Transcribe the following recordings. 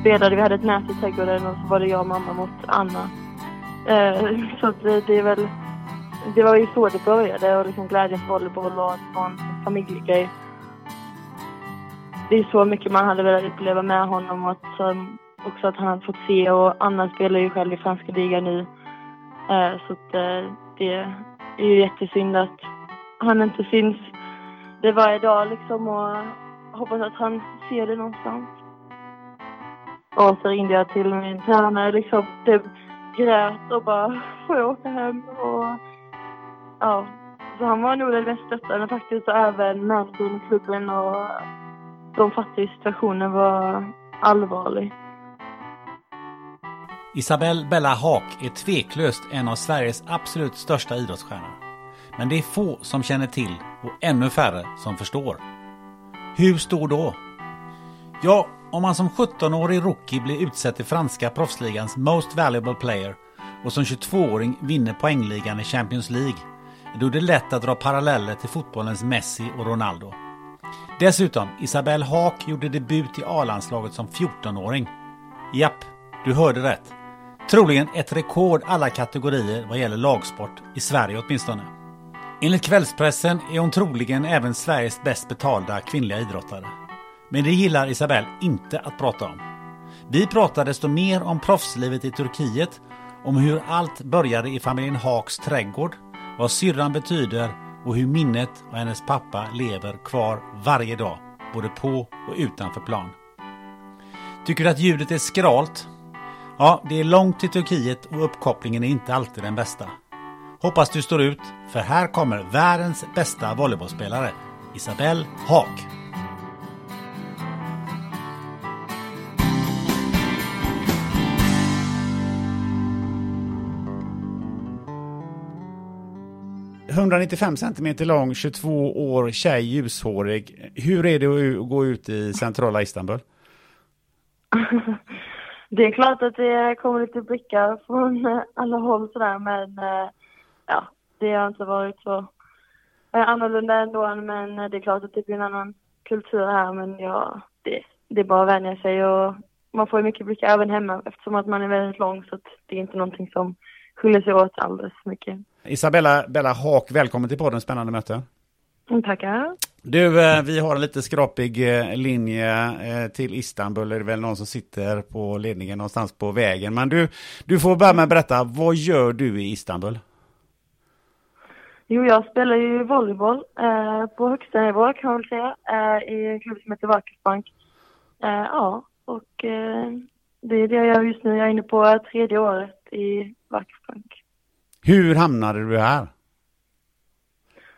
Spelade, vi hade ett nät i trädgården och så var det jag och mamma mot Anna. Eh, så att det, det är väl, det var ju så det började och liksom glädjen för volleyboll var en familjegrej. Det är så mycket man hade velat uppleva med honom och att, eh, också att han hade fått se och Anna spelar ju själv i franska ligan nu. Eh, så att eh, det är ju jättesynd att han inte finns det varje dag liksom och hoppas att han ser det någonstans. Och så ringde jag till min tränare liksom typ grät och bara får jag åka hem och ja. Så han var nog den mest stöttande faktiskt och även managern klubben och de fattade situationen var allvarlig. Isabelle Bella Haak är tveklöst en av Sveriges absolut största idrottsstjärnor. Men det är få som känner till och ännu färre som förstår. Hur stor då? Ja, om man som 17-årig rookie blir utsedd till franska proffsligans Most Valuable Player och som 22-åring vinner poängligan i Champions League, då är det lätt att dra paralleller till fotbollens Messi och Ronaldo. Dessutom, Isabelle Haak gjorde debut i A-landslaget som 14-åring. Japp, du hörde rätt. Troligen ett rekord alla kategorier vad gäller lagsport, i Sverige åtminstone. Enligt kvällspressen är hon troligen även Sveriges bäst betalda kvinnliga idrottare. Men det gillar Isabelle inte att prata om. Vi pratar desto mer om proffslivet i Turkiet, om hur allt började i familjen Haaks trädgård, vad syrran betyder och hur minnet av hennes pappa lever kvar varje dag, både på och utanför plan. Tycker du att ljudet är skralt? Ja, det är långt till Turkiet och uppkopplingen är inte alltid den bästa. Hoppas du står ut, för här kommer världens bästa volleybollspelare, Isabelle Haak. ...195 centimeter lång, 22 år, tjej, ljushårig. Hur är det att gå ut i centrala Istanbul? det är klart att det kommer lite blickar från eh, alla håll sådär men eh, ja, det har inte varit så eh, annorlunda ändå men det är klart att det blir en annan kultur här men ja, det, det är bara att vänja sig och man får ju mycket blickar även hemma eftersom att man är väldigt lång så att det är inte någonting som skiljer sig åt alldeles för mycket. Isabella Bella Haak, välkommen till podden Spännande möte. Mm, tackar. Du, eh, vi har en lite skrapig eh, linje eh, till Istanbul. Är det väl någon som sitter på ledningen någonstans på vägen. Men du, du får börja med att berätta, vad gör du i Istanbul? Jo, jag spelar ju volleyboll eh, på högsta nivå kan man väl säga, eh, i en klubb som heter Vakifbank. Eh, ja, och det är det jag gör just nu. Jag är inne på tredje året i Vakifbank. Hur hamnade du här?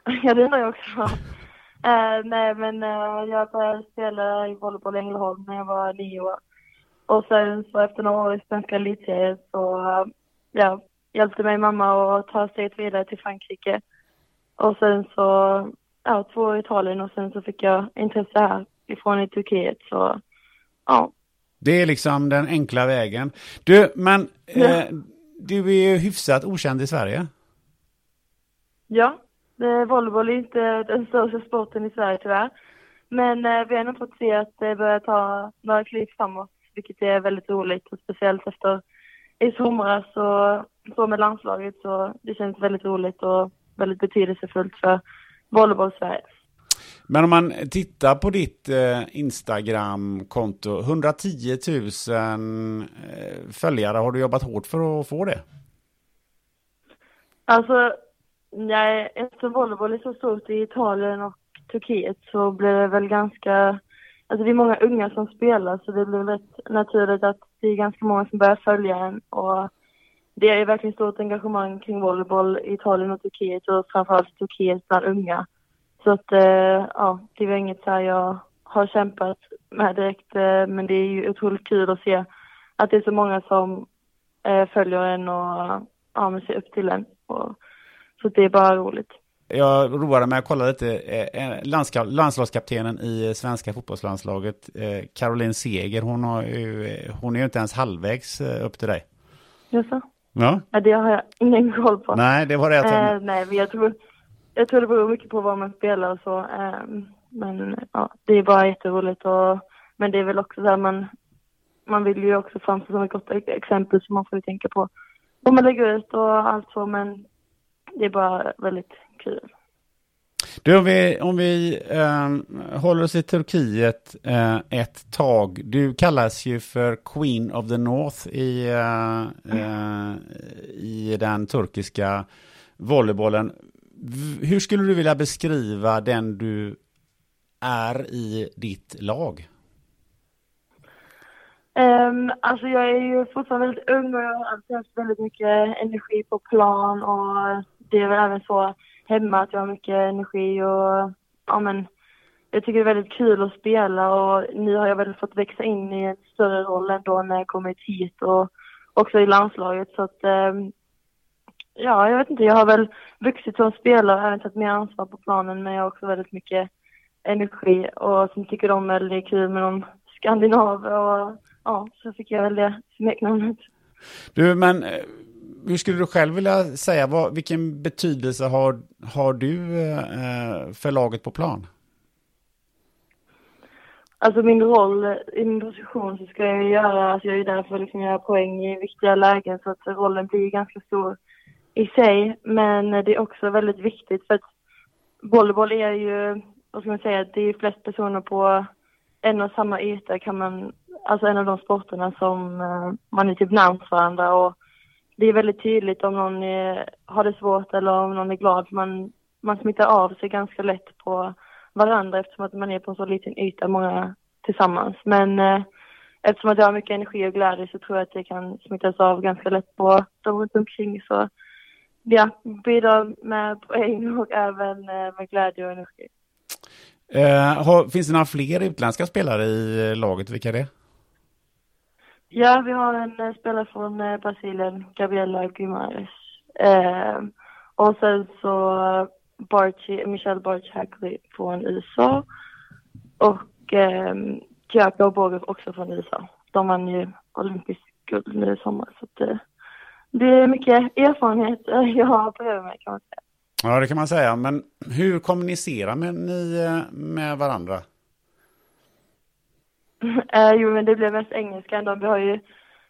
ja, det undrar jag också. Uh, nej, men uh, jag började spela i volleyboll i Ängelholm när jag var nio år. Och sen så efter några år i svenska elitserien så uh, ja, hjälpte mig mamma att ta steget vidare till Frankrike. Och sen så, ja, två år i Italien och sen så fick jag intresse här ifrån i Turkiet. Så, ja. Det är liksom den enkla vägen. Du, men ja. du är ju hyfsat okänd i Sverige. Ja, Eh, volleyboll är inte den största sporten i Sverige tyvärr. Men eh, vi har ändå fått se att det börjar ta några kliv framåt, vilket är väldigt roligt. Och speciellt efter i somras och så med landslaget så det känns väldigt roligt och väldigt betydelsefullt för volleyboll Sverige. Men om man tittar på ditt eh, Instagram-konto, 110 000 eh, följare, har du jobbat hårt för att få det? Alltså, nej, eftersom volleyboll är så stort i Italien och Turkiet så blir det väl ganska, alltså det är många unga som spelar så det blir rätt naturligt att det är ganska många som börjar följa en och det är verkligen stort engagemang kring volleyboll i Italien och Turkiet och framförallt Turkiet bland unga. Så att, eh, ja, det var inget så här jag har kämpat med direkt, eh, men det är ju otroligt kul att se att det är så många som eh, följer en och ja, men ser upp till en. Och, så det är bara roligt. Jag roade mig att kolla lite. Landslagskaptenen i svenska fotbollslandslaget, Caroline Seger, hon, har ju, hon är ju inte ens halvvägs upp till dig. Jaså? Ja. ja. Det har jag ingen koll på. Nej, det var det jag tänkte. Eh, nej, men jag tror, jag tror det beror mycket på vad man spelar och så. Ehm, men ja, det är bara jätteroligt och men det är väl också så här man, man vill ju också framstå som ett gott e-, exempel som man får tänka på vad man lägger ut och allt så men det är bara väldigt kul. Du, om vi, om vi eh, håller oss i Turkiet eh, ett tag. Du kallas ju för Queen of the North i, eh, eh i den turkiska volleybollen. Hur skulle du vilja beskriva den du är i ditt lag? Um, alltså jag är ju fortfarande väldigt ung och jag har alltid haft väldigt mycket energi på plan och det är väl även så hemma att jag har mycket energi och ja men jag tycker det är väldigt kul att spela och nu har jag väl fått växa in i en större roll ändå när jag kommit hit och också i landslaget så att um, ja, jag vet inte, jag har väl vuxit som spelare och även tagit mer ansvar på planen men jag har också väldigt mycket energi och som tycker de är väldigt kul med de skandinaver och ja, så fick jag väl det smeknamnet. Du, men eh, hur skulle du själv vilja säga, vad, vilken betydelse har, har du eh, för laget på plan? Alltså min roll i min position så ska jag göra, alltså jag är där för att liksom göra poäng i viktiga lägen så att rollen blir ganska stor i sig. Men det är också väldigt viktigt för att volleyboll är ju, vad ska man säga, det är flest personer på en och samma yta kan man, alltså en av de sporterna som eh, man är typ närmast varandra och det är väldigt tydligt om någon är, har det svårt eller om någon är glad. Man, man smittar av sig ganska lätt på varandra eftersom att man är på en så liten yta, många tillsammans. Men eh, eftersom att jag har mycket energi och glädje så tror jag att det kan smittas av ganska lätt på de runt omkring. Så ja, bidrar med poäng och även uh, med glädje och energi. Eh, har, finns det några fler utländska spelare i eh, laget? Vilka är det? Ja, vi har en uh, spelare från Brasilien, Gabriela Guimares. Uh, och sen så Barchi, Michelle Barch Hackley från USA. Och um, Kiyako Borgov också från USA. De vann ju olympisk guld nu i sommar. Så att, det är mycket erfarenhet jag har på mig kan man säga. Ja, det kan man säga. Men hur kommunicerar ni med varandra? eh, jo, men det blir mest engelska ändå. Vi har ju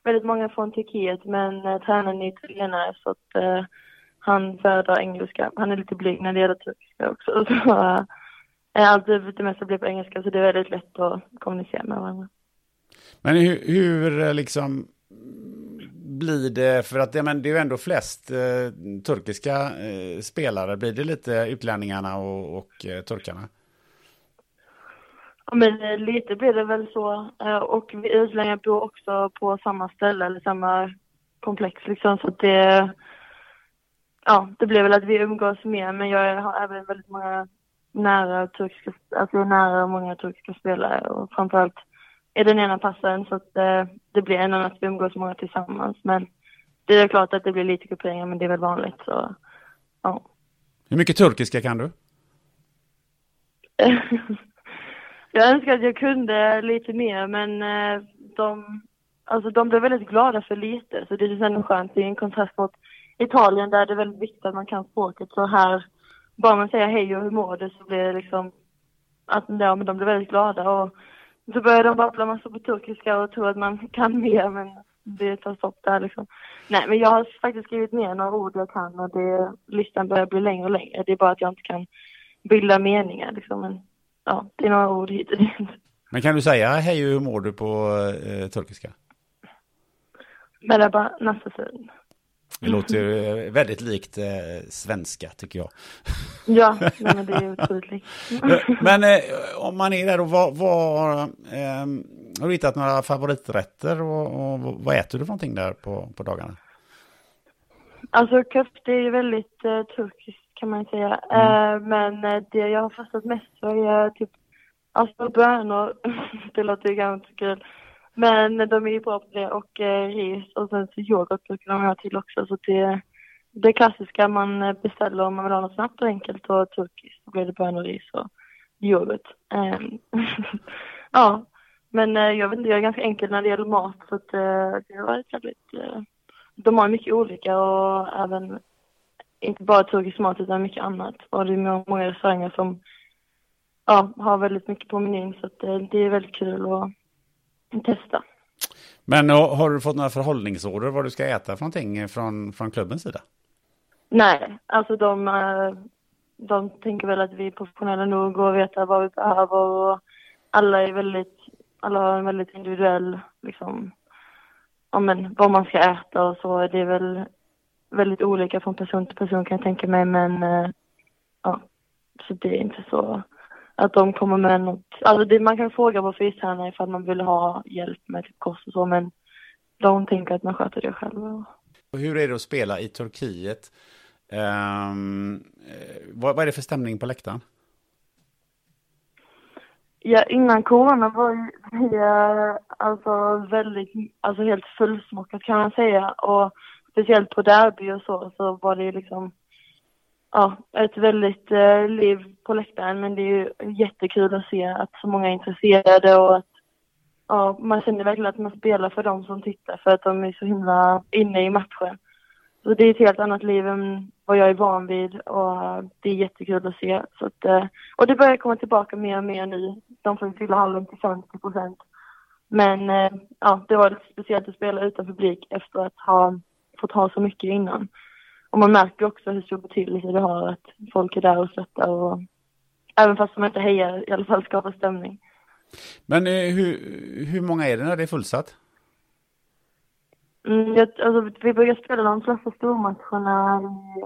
väldigt många från Turkiet, men eh, tränaren är italienare så att eh, han föredrar engelska. Han är lite blyg när det gäller turkiska också. Så eh, allt det mesta blir på engelska, så det är väldigt lätt att kommunicera med varandra. Men hur, hur eh, liksom blir det, för att det, men det är ju ändå flest eh, turkiska eh, spelare, blir det lite utlänningarna och, och eh, turkarna? Ja, men eh, lite blir det väl så. Eh, och vi utlänningar bor också på samma ställe eller samma komplex liksom, så att det, ja, det blir väl att vi umgås mer, men jag har även väldigt många nära turkiska, alltså nära många turkiska spelare och framförallt är den ena passen så att eh, det blir en att vi umgås många tillsammans. Men det är klart att det blir lite grupperingar men det är väl vanligt så ja. Hur mycket turkiska kan du? jag önskar att jag kunde lite mer men eh, de, alltså de blev väldigt glada för lite så det är ändå skönt. Är en kontrast mot Italien där det är väldigt viktigt att man kan språket så här bara man säger hej och hur mår du så blir det liksom att ja, men de blir väldigt glada och så börjar de babbla massor på turkiska och tror att man kan mer men det tar stopp där liksom. Nej men jag har faktiskt skrivit ner några ord jag kan och det, listan börjar bli längre och längre. Det är bara att jag inte kan bilda meningar liksom. Men ja, det är några ord hit och dit. Men kan du säga hej hur mår du på eh, turkiska? Merhaba nasılsın? Det låter ju väldigt likt eh, svenska tycker jag. Ja, men det är otroligt likt. Men eh, om man är där då, vad, vad, eh, har du hittat några favoriträtter och, och vad äter du för någonting där på, på dagarna? Alltså köfte är ju väldigt eh, turkiskt kan man säga. Eh, men eh, det jag har fastnat mest för är typ alltså bönor. det låter ju ganska kul. Men de är ju bra på det och eh, ris och sen så yoghurt brukar de ha till också så det det klassiska man eh, beställer om man vill ha något snabbt och enkelt och turkiskt. Då blir det bönor, ris och yoghurt. Ehm, ja, men eh, jag vet inte, jag är ganska enkel när det gäller mat så att, eh, det har varit väldigt... eh, De har mycket olika och även inte bara turkisk mat utan mycket annat. Och det är många restauranger som ja, har väldigt mycket på menyn så att, eh, det är väldigt kul att testa. Men och, har du fått några förhållningsorder vad du ska äta för någonting från, från klubbens sida? Nej, alltså de, eh, de tänker väl att vi är professionella nog och vet vad vi behöver och alla är väldigt, alla har en väldigt individuell, liksom, ja men vad man ska äta och så. Det är väl väldigt olika från person till person kan jag tänka mig men eh, ja, så det är inte så att de kommer med något, alltså det, man kan fråga vår fystränare ifall man vill ha hjälp med typ kost och så men de tänker att man sköter det själv. Och Hur är det att spela i Turkiet? Eh, vad, vad är det för stämning på läktaren? Ja, innan corona var vi eh, alltså väldigt, alltså helt fullsmockat kan man säga. Och speciellt på derby och så, så var det liksom, ja, ett väldigt eh, liv på läktaren. Men det är ju jättekul att se att så många är intresserade och att, ja, man känner verkligen att man spelar för dem som tittar för att de är så himla inne i matchen. Så det är ett helt annat liv än vad jag är van vid och det är jättekul att se. Så att, eh, och det börjar komma tillbaka mer och mer nu. De får ju fylla hallen till 50 procent. Men eh, ja, det var lite speciellt att spela utan publik efter att ha fått ha så mycket innan. Och man märker också hur stor betydelse det har att folk är där och stöttar och även fast de inte hejar i alla fall skapar stämning. Men eh, hur, hur många är det när det är fullsatt? Mm, jag, alltså, vi brukar spela de flesta stormatcherna i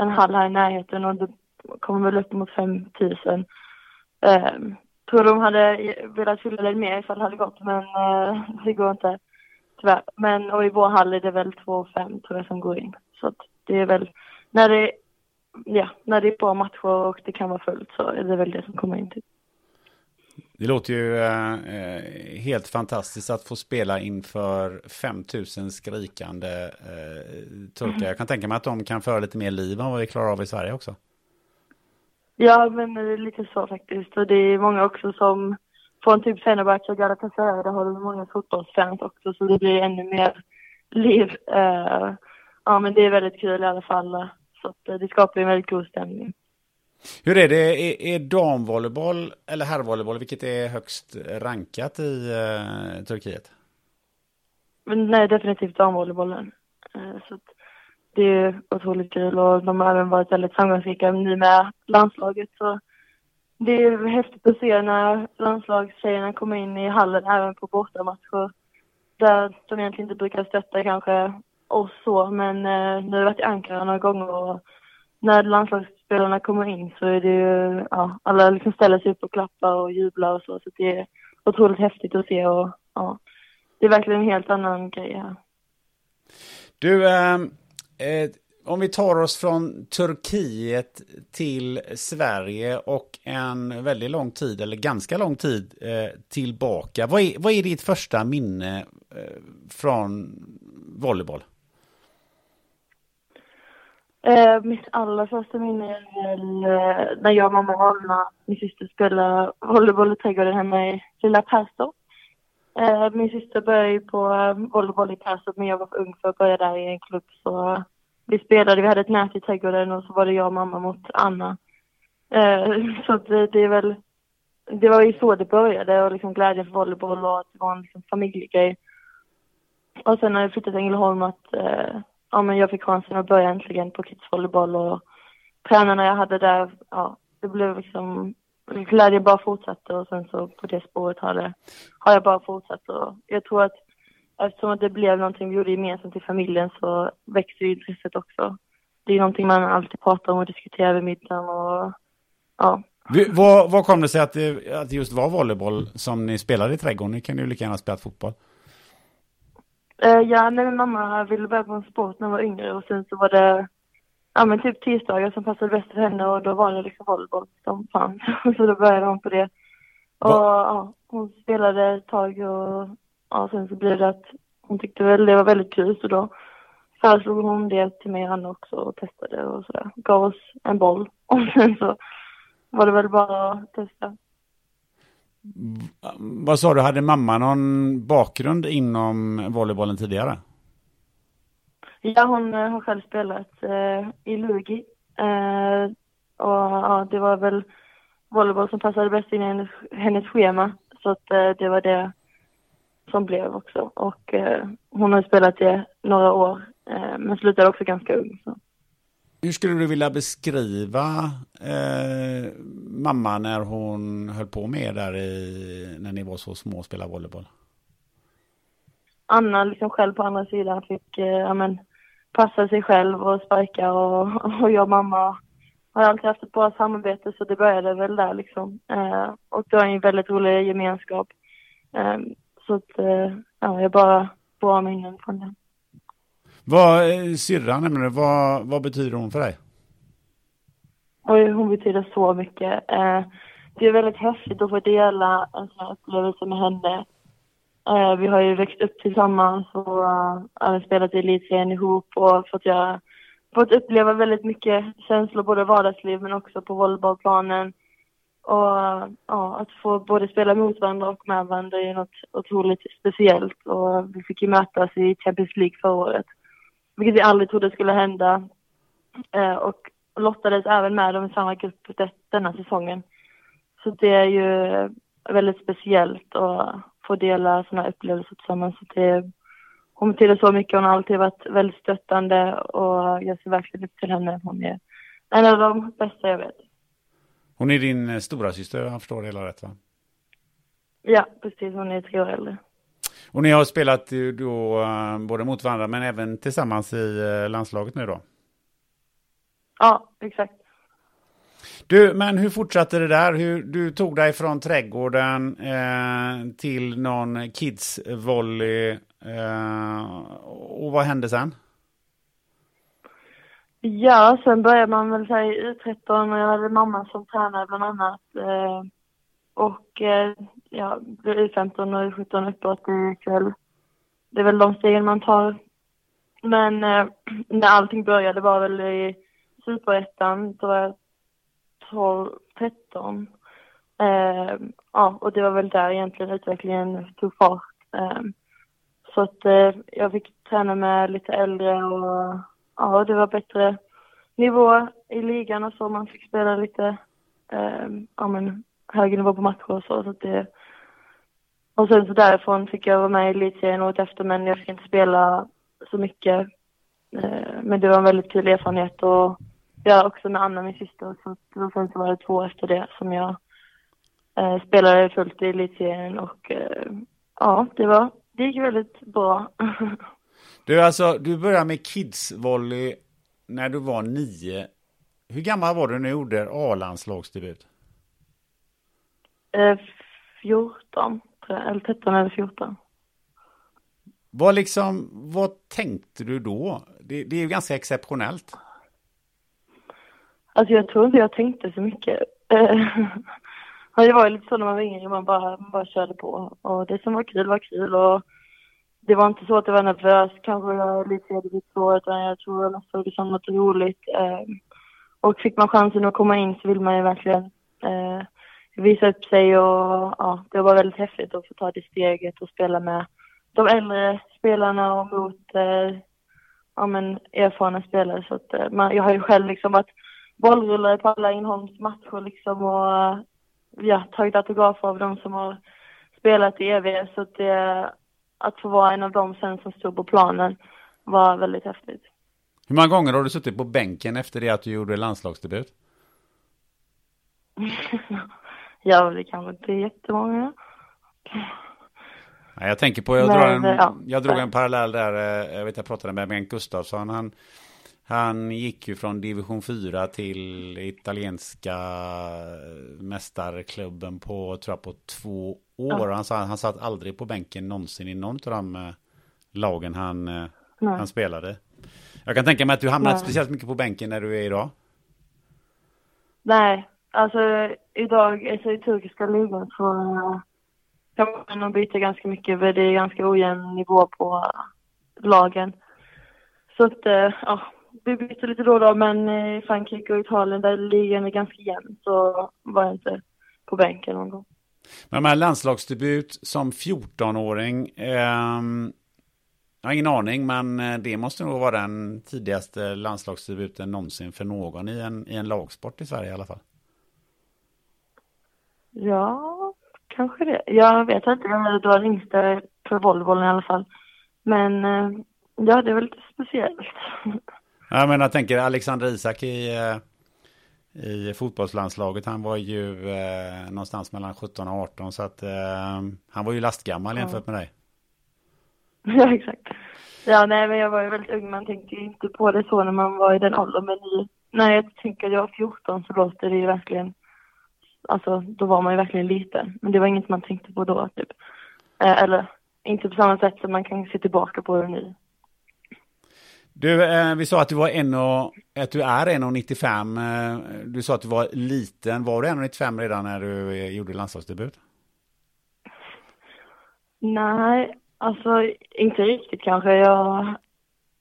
en hall här i närheten och det kommer väl upp mot 5 000. Eh, tror de hade velat fylla det mer ifall det hade gått men eh, det går inte tyvärr. Men och i vår hall är det väl 2 5 tror jag som går in. Så att det är väl när det, ja, när det är bra matcher och det kan vara fullt så är det väl det som kommer in till. Det låter ju eh, helt fantastiskt att få spela inför 5000 skrikande eh, turkar. Jag kan tänka mig att de kan föra lite mer liv än vad vi klarar av i Sverige också. Ja, men det är lite så faktiskt. Och det är många också som från typ Fenerbahce och Galatasaray, där har du många fotbollsfans också, så det blir ännu mer liv. Eh, ja, men det är väldigt kul i alla fall. Så att, eh, det skapar en väldigt god stämning. Hur är det? Är, är damvolleyboll eller herrvolleyboll, vilket är högst rankat i eh, Turkiet? Men nej, definitivt damvolleybollen. Eh, så det är otroligt kul och de har även varit väldigt framgångsrika nu med landslaget. Så det är häftigt att se när landslagstjejerna kommer in i hallen även på bortamatcher. Där de egentligen inte brukar stötta kanske och så, men eh, nu har jag varit i Ankara några gånger och när landslagsspelarna kommer in så är det ju, ja, alla liksom ställer sig upp och klappar och jublar och så, så det är otroligt häftigt att se och ja, det är verkligen en helt annan grej här. Du, eh, eh, om vi tar oss från Turkiet till Sverige och en väldigt lång tid, eller ganska lång tid eh, tillbaka. Vad är, vad är ditt första minne eh, från volleyboll? Eh, mitt allra första minne är väl eh, när jag, mamma och Anna, min syster, spelade volleyboll i trädgården hemma i lilla Perstorp. Eh, min syster började ju på eh, volleyboll i Perstorp men jag var för ung för att börja där i en klubb så vi spelade, vi hade ett nät i trädgården och så var det jag och mamma mot Anna. Eh, så det, det är väl, det var ju så det började och liksom glädjen för volleyboll och att det var en liksom familjegrej. Och sen när jag flyttade till Ängelholm att eh, ja, men jag fick chansen att börja äntligen på kidsvolleyboll och tränarna jag hade där, ja, det blev liksom glädje bara fortsatte och sen så på det spåret har, det, har jag bara fortsatt och jag tror att eftersom det blev någonting vi gjorde gemensamt i familjen så växte ju intresset också. Det är någonting man alltid pratar om och diskuterar vid middagen och ja. Vad, vad kom det sig att det, att det just var volleyboll som ni spelade i trädgården? Ni kan ju lika gärna spela fotboll. Uh, ja, nej, min mamma ville börja på en sport när hon var yngre och sen så var det ja men typ tisdagar som passade bäst för henne och då var det liksom volleyboll som fanns. så då började hon på det. Och ja, hon spelade ett tag och ja, sen så blev det att hon tyckte väl det var väldigt kul så då föreslog hon det till mig och Anna också och testade och sådär. Gav oss en boll och sen så var det väl bara att testa. Vad sa du, hade mamma någon bakgrund inom volleybollen tidigare? Ja, hon eh, har själv spelat eh, i Lugi. Eh, och ja, det var väl volleyboll som passade bäst in i hennes, hennes schema. Så att eh, det var det som blev också. Och eh, hon har spelat det några år, eh, men slutade också ganska ung. Så. Hur skulle du vilja beskriva eh, mamma när hon höll på med er där i, när ni var så små och spelade volleyboll? Anna liksom själv på andra sidan fick eh, ja, men, passa sig själv och sparka och, och jag och mamma har alltid haft ett bra samarbete så det började väl där liksom. Eh, och det var en väldigt rolig gemenskap. Eh, så att, eh, ja, jag bara bra minnen från det. Vad, eh, syrran nämligen, vad, vad betyder hon för dig? Oj, hon betyder så mycket. Eh, det är väldigt häftigt att få dela en sån här upplevelse med henne. Eh, vi har ju växt upp tillsammans och uh, spelat i elitserien ihop och fått, göra, fått uppleva väldigt mycket känslor, både i vardagsliv men också på volleybollplanen. Och eh, ja, att få både spela mot varandra och med varandra är något otroligt speciellt. Och vi fick ju mötas i Champions League förra året, vilket vi aldrig trodde skulle hända. Eh, och lottades även med dem i samma grupp denna säsongen. Så det är ju väldigt speciellt att få dela sådana upplevelser tillsammans. Så det, hon betyder så mycket. Hon har alltid varit väldigt stöttande och jag ser verkligen upp till henne. Hon är en av de bästa jag vet. Hon är din eh, stora syster, jag förstår det hela rätt va? Ja, precis. Hon är tre år äldre. Och ni har spelat då uh, både mot varandra men även tillsammans i uh, landslaget nu då? Ja, exakt. Du, men hur fortsatte det där? Hur, du tog dig från trädgården eh, till någon kidsvolley. Eh, och vad hände sen? Ja, sen började man väl säga U13 och jag hade mamma som tränare bland annat. Eh, och eh, ja, U15 och U17 uppåt ikväll. det är väl de stegen man tar. Men eh, när allting började var väl i superettan, då var jag 12, 13. Eh, ja, och det var väl där egentligen utvecklingen tog fart. Eh, så att eh, jag fick träna med lite äldre och ja, det var bättre nivå i ligan och så. Man fick spela lite, eh, ja men högre nivå på matcher och så. så att det, och sen så därifrån fick jag vara med i elitserien året efter men jag fick inte spela så mycket. Eh, men det var en väldigt kul erfarenhet och jag också med Anna, min syster. Så, och sen så var det två efter det som jag eh, spelade fullt i elitserien och eh, ja, det var, det gick väldigt bra. du alltså, du började med kidsvolley när du var nio. Hur gammal var du när du gjorde A-landslagsdebut? Eh, 14, eller 13 eller 14. Vad liksom, vad tänkte du då? Det, det är ju ganska exceptionellt. Alltså jag tror inte jag tänkte så mycket. det var ju lite så när man var yngre, man bara, man bara körde på. Och det som var kul var kul och det var inte så att jag var nervös kanske lite lite så, utan jag tror jag såg det som något roligt. Ehm, och fick man chansen att komma in så vill man ju verkligen eh, visa upp sig och ja, det var väldigt häftigt att få ta det steget och spela med de äldre spelarna och mot eh, ja, men, erfarna spelare. Så att, eh, man, jag har ju själv liksom varit bollrullare på alla Ängelholms matcher liksom och ja, tagit autografer av de som har spelat i EV. Så att, det, att få vara en av dem sen som stod på planen var väldigt häftigt. Hur många gånger har du suttit på bänken efter det att du gjorde landslagsdebut? ja, det kanske inte är jättemånga. jag tänker på, jag, drar en, ja. jag drog en parallell där, eh, jag vet jag pratade med Bengt Gustafsson, han, han gick ju från division 4 till italienska mästarklubben på, tror jag, på två år. Ja. Han, sa, han satt aldrig på bänken någonsin i någon av de eh, lagen han, eh, han spelade. Jag kan tänka mig att du hamnat speciellt mycket på bänken när du är idag. Nej, alltså idag, alltså i turkiska ligan så kan man nog byta ganska mycket för det är ganska ojämn nivå på lagen. Så att, eh, ja, vi byter lite då och då, men i Frankrike och Italien där ligan är ganska jämn så var jag inte på bänken någon gång. Men de här landslagsdebut som 14-åring, eh, jag har ingen aning, men eh, det måste nog vara den tidigaste landslagsdebuten någonsin för någon i en, i en lagsport i Sverige i alla fall. Ja, kanske det. Jag vet inte, jag var yngsta för Volvo i alla fall. Men eh, ja, det är väl lite speciellt. Ja, men jag tänker Alexander Isak i, eh, i fotbollslandslaget. Han var ju eh, någonstans mellan 17 och 18 så att eh, han var ju lastgammal jämfört med dig. Ja, exakt. Ja, nej, men jag var ju väldigt ung. Man tänkte ju inte på det så när man var i den åldern. Men nu, när jag tänker att jag var 14 så låter det ju verkligen, alltså då var man ju verkligen liten. Men det var inget man tänkte på då, typ. Eh, eller inte på samma sätt som man kan se tillbaka på det nu. Du, eh, vi sa att du var en och, att du är 1,95. Eh, du sa att du var liten. Var du 1,95 redan när du eh, gjorde landslagsdebut? Nej, alltså inte riktigt kanske. Jag,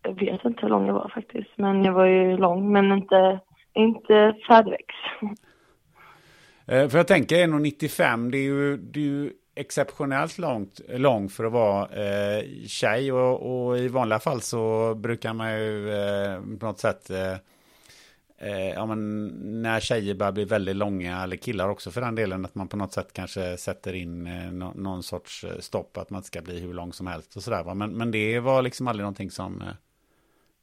jag vet inte hur lång jag var faktiskt. Men jag var ju lång, men inte, inte färdväxt. Eh, för jag tänker 1,95, det är ju, det är ju exceptionellt långt, lång för att vara eh, tjej och, och, i vanliga fall så brukar man ju eh, på något sätt eh, eh, ja, men när tjejer börjar bli väldigt långa, eller killar också för den delen, att man på något sätt kanske sätter in eh, no, någon sorts eh, stopp, att man inte ska bli hur lång som helst och sådär. Men, men det var liksom aldrig någonting som eh,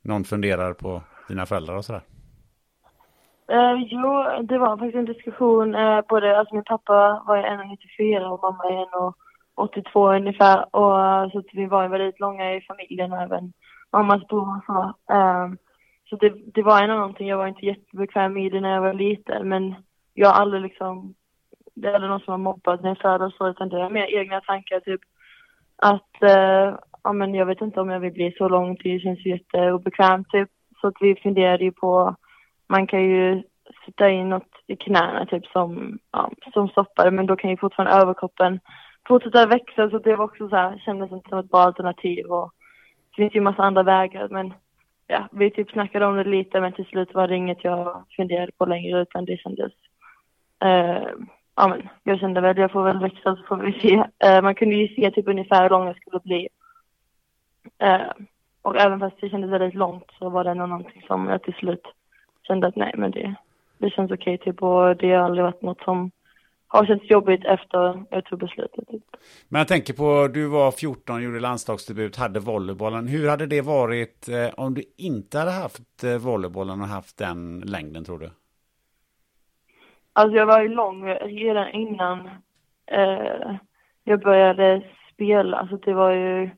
någon funderar på dina föräldrar och sådär. Uh, jo, det var faktiskt en diskussion. Uh, både, alltså min pappa var 1,94 och mamma är 1,82 ungefär. Och, uh, så vi var väldigt långa i familjen och även mammas bror och så. Uh, så det, det var ändå någonting, jag var inte jättebekväm i det när jag var liten. Men jag har aldrig liksom, det är aldrig någon som har mobbat när jag föddes, så, utan det är mer egna tankar typ att, ja men jag vet inte om jag vill bli så lång, det känns jätteobekvämt typ. Så att vi funderade ju på man kan ju sätta in något i knäna typ som, ja, som stoppar men då kan ju fortfarande överkroppen fortsätta växa så det var också så här, kändes inte som ett bra alternativ och det finns ju massa andra vägar men ja, vi typ snackade om det lite men till slut var det inget jag funderade på längre utan det kändes eh, ja men jag kände väl jag får väl växa så får vi se. Eh, man kunde ju se typ ungefär hur lång jag skulle bli. Eh, och även fast det kändes väldigt långt så var det nog någonting som jag till slut kände att nej men det, det känns okej okay, typ och det har aldrig varit något som har känts jobbigt efter jag tog beslutet. Typ. Men jag tänker på, du var 14, gjorde landslagsdebut, hade volleybollen. Hur hade det varit eh, om du inte hade haft eh, volleybollen och haft den längden tror du? Alltså jag var ju lång redan innan eh, jag började spela. Alltså det var ju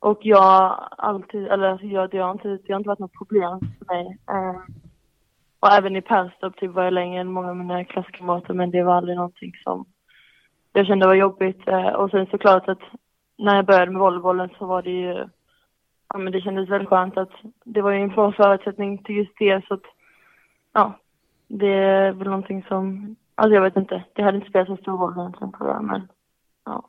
och jag alltid, eller jag, det, har inte, det har inte varit något problem för mig. Eh, och även i Perstorp typ var jag längre än många av mina klasskamrater men det var aldrig någonting som jag kände var jobbigt. Eh, och sen såklart att när jag började med volleybollen så var det ju, ja men det kändes väldigt skönt att det var ju en bra förutsättning till just det så att, ja, det är väl någonting som, alltså jag vet inte, det hade inte spelat så stor roll egentligen på det men, ja.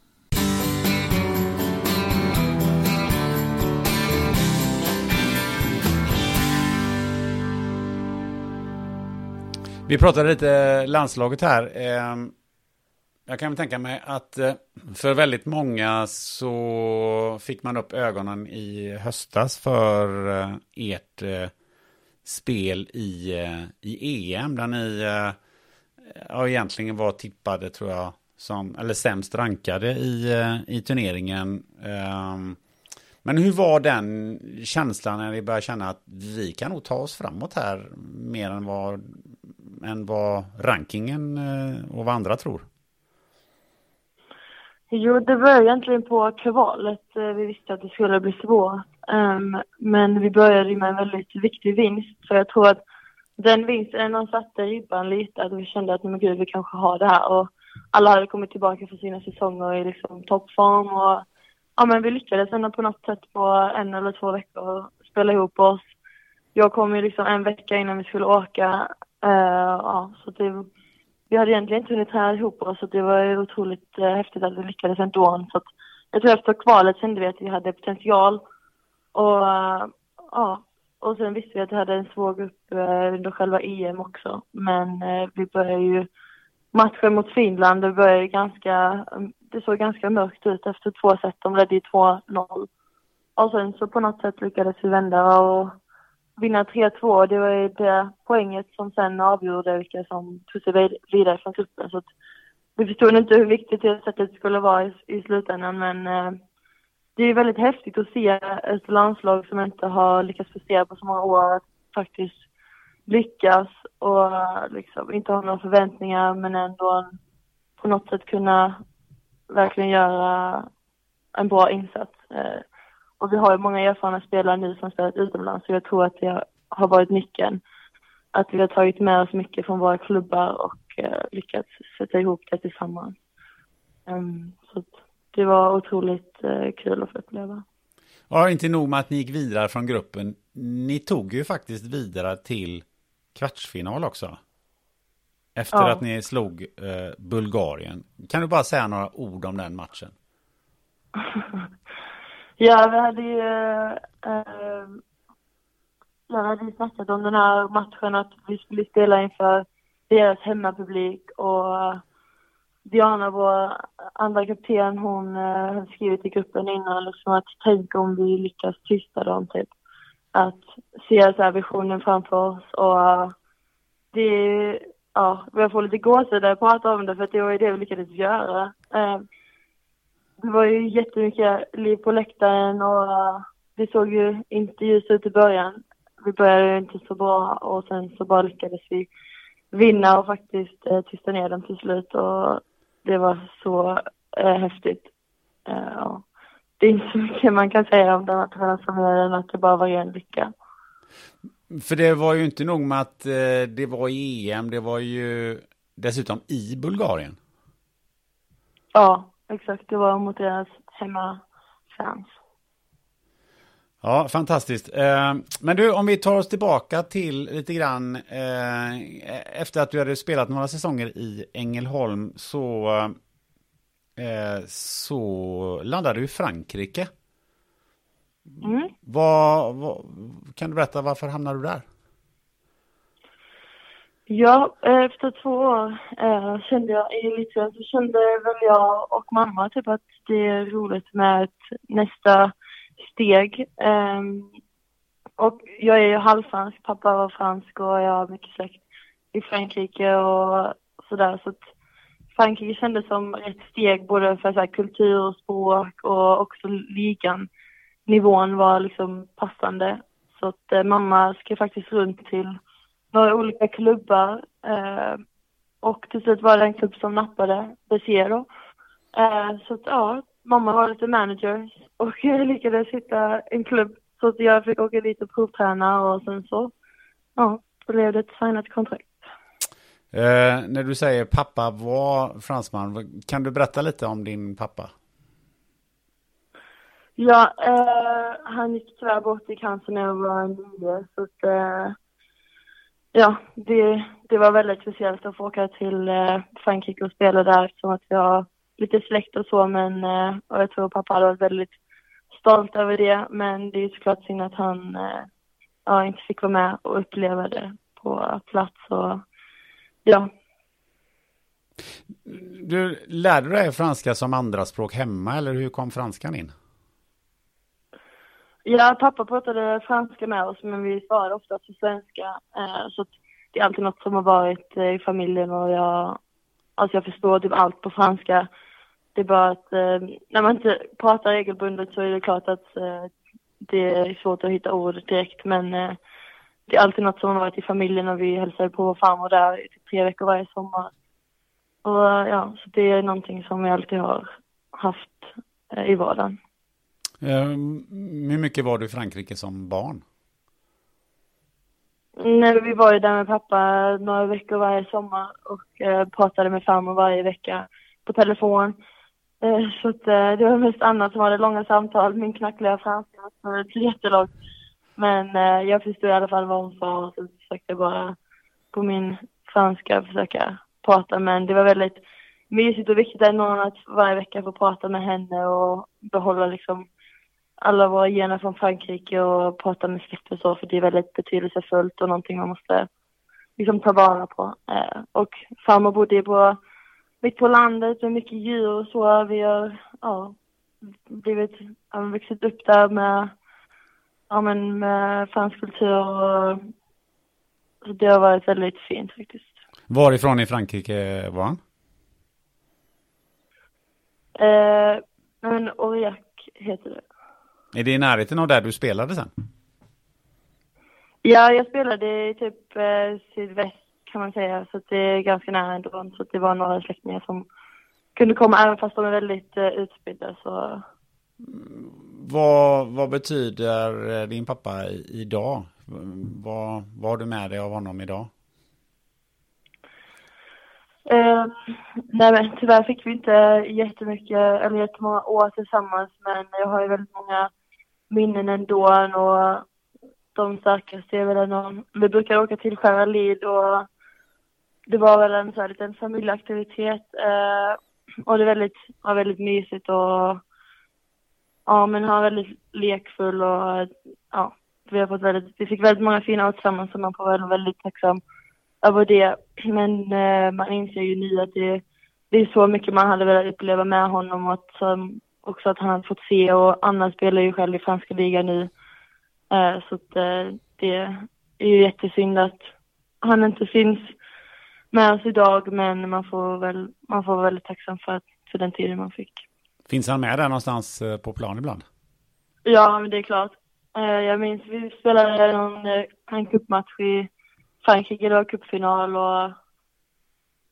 Vi pratade lite landslaget här. Ehm, jag kan tänka mig att eh, för väldigt många så fick man upp ögonen i höstas för eh, ert eh, spel i, i EM där ni ja, egentligen var tippade tror jag som, eller sämst rankade i, i turneringen. Ehm, men hur var den känslan när ni började känna att vi kan nog ta oss framåt här mer än vad, än vad rankingen eh, och vad andra tror? Jo, det började egentligen på kvalet. Eh, vi visste att det skulle bli svårt. Ehm, men vi började med en väldigt viktig vinst. Så jag tror att den vinsten satte ribban lite. Att vi kände att men gud, vi kanske har det här. Och alla hade kommit tillbaka från sina säsonger i liksom toppform. Och, ja, men vi lyckades ändå på något sätt på en eller två veckor spela ihop oss. Jag kom ju liksom en vecka innan vi skulle åka. Uh, ja, så det vi hade egentligen inte hunnit träna ihop oss så det var otroligt eh, häftigt att vi lyckades ändå. Så att, jag tror efter kvalet kände vi att vi hade potential. Och uh, ja, och sen visste vi att vi hade en svår grupp uh, under själva EM också. Men uh, vi började ju matchen mot Finland, det började ganska, mm, det såg ganska mörkt ut efter två set. De ledde ju 2-0. Och sen så på något sätt lyckades vi vända och vinna 3-2. Det var ju det poänget som sen avgjorde vilka som tog sig vidare från gruppen. Så vi förstod inte hur viktigt det sättet skulle vara i, i slutändan, men eh, det är väldigt häftigt att se ett landslag som inte har lyckats prestera på så många år att faktiskt lyckas och eh, liksom inte ha några förväntningar men ändå på något sätt kunna verkligen göra en bra insats. Eh, och vi har ju många erfarna spelare nu som spelat utomlands så jag tror att det har varit nyckeln. Att vi har tagit med oss mycket från våra klubbar och eh, lyckats sätta ihop det tillsammans. Um, så det var otroligt eh, kul att få uppleva. Ja, inte nog med att ni gick vidare från gruppen. Ni tog ju faktiskt vidare till kvartsfinal också. Efter ja. att ni slog eh, Bulgarien. Kan du bara säga några ord om den matchen? Ja, vi hade ju... Eh, jag hade ju snackat om den här matchen, att vi skulle spela inför deras hemmapublik och eh, Diana, vår andra kapten, hon eh, hade skrivit i gruppen innan liksom att tänk om vi lyckas tysta dem, typ. Att se så här visionen framför oss och eh, det, ja, jag får lite gåshud när jag pratar om det för att det var ju det vi lyckades göra. Eh, det var ju jättemycket liv på läktaren och det såg ju inte ljus ut i början. Vi började inte så bra och sen så bara lyckades vi vinna och faktiskt uh, tysta ner dem till slut och det var så uh, häftigt. Uh, det är inte så mycket man kan säga om den matchen som än att det bara var ren lycka. För det var ju inte nog med att det var i EM, det var ju dessutom i Bulgarien. Ja, exakt. Det var mot deras hemmafans. Ja, fantastiskt. Eh, men du, om vi tar oss tillbaka till lite grann eh, efter att du hade spelat några säsonger i Ängelholm så, eh, så landade du i Frankrike. Mm. Vad, vad, kan du berätta varför hamnade du där? Ja, eh, efter två år eh, kände jag i Elitserien så kände väl jag och mamma typ att det är roligt med ett nästa steg. Eh, och jag är ju halvfransk, pappa var fransk och jag har mycket släkt i Frankrike och sådär. Så att Frankrike kändes som ett steg både för så här, kultur och språk och också ligan nivån var liksom passande. Så att eh, mamma skrev faktiskt runt till några olika klubbar eh, och till slut var det en klubb som nappade, Besero. Eh, så att ja, mamma var lite manager och jag lyckades hitta en klubb så att jag fick åka dit och provträna och sen så, ja, då blev det ett signat kontrakt. Eh, när du säger pappa var fransman, kan du berätta lite om din pappa? Ja, eh, han gick tyvärr bort i cancer när jag var nio. Så att, eh, ja, det, det var väldigt speciellt att få åka till eh, Frankrike och spela där eftersom att vi har lite släkt och så. Men eh, och jag tror pappa hade varit väldigt stolt över det. Men det är såklart synd att han eh, ja, inte fick vara med och uppleva det på plats. Och, ja. Du lärde dig franska som andraspråk hemma eller hur kom franskan in? Ja, pappa pratade franska med oss men vi svarade ofta på svenska. Eh, så det är alltid något som har varit eh, i familjen och jag, alltså jag förstår typ allt på franska. Det är bara att eh, när man inte pratar regelbundet så är det klart att eh, det är svårt att hitta ord direkt men eh, det är alltid något som har varit i familjen och vi hälsade på vår farmor där i typ tre veckor varje sommar. Och ja, så det är någonting som vi alltid har haft eh, i vardagen. Eh, hur mycket var du i Frankrike som barn? Nej, vi var ju där med pappa några veckor varje sommar och eh, pratade med farmor varje vecka på telefon. Eh, så att, eh, det var mest Anna som hade långa samtal, min knackliga franska var jättelångt. Men eh, jag förstod i alla fall vad hon sa och så försökte jag bara på min franska försöka prata. Men det var väldigt mysigt och viktigt ändå att varje vecka få prata med henne och behålla liksom alla våra gener från Frankrike och prata med släkt och så, för det är väldigt betydelsefullt och någonting man måste liksom ta vara på. Eh, och farmor bodde på, mitt på landet med mycket djur och så. Vi har, ja, blivit, ja, vuxit upp där med, ja men med fransk kultur och så det har varit väldigt fint faktiskt. Varifrån i Frankrike var han? Eh, men Aurillac heter det. Är det i närheten av där du spelade sen? Ja, jag spelade i typ eh, sydväst kan man säga, så det är ganska nära ändå. Så det var några släktingar som kunde komma, även fast de är väldigt eh, utspridda. Så... Vad, vad betyder eh, din pappa idag? Vad, vad har du med dig av honom idag? Eh, nej men tyvärr fick vi inte jättemycket, eller jättemånga år tillsammans men jag har ju väldigt många minnen ändå och de starkaste är väl ändå, vi brukar åka till Skäralid och det var väl en så här liten familjeaktivitet eh, och det var väldigt, var väldigt mysigt och ja men han var väldigt lekfull och ja, vi har fått väldigt, vi fick väldigt många fina år tillsammans så man får vara väldigt tacksam över det. Men eh, man inser ju nu att det, det är så mycket man hade velat uppleva med honom och att, um, också att han hade fått se och Anna spelar ju själv i franska ligan nu. Eh, så att eh, det är ju jättesynd att han inte finns med oss idag men man får väl, man får vara väldigt tacksam för, för den tiden man fick. Finns han med där någonstans eh, på plan ibland? Ja, men det är klart. Jag minns vi spelade någon, en cupmatch i Frankrike, det var cupfinal och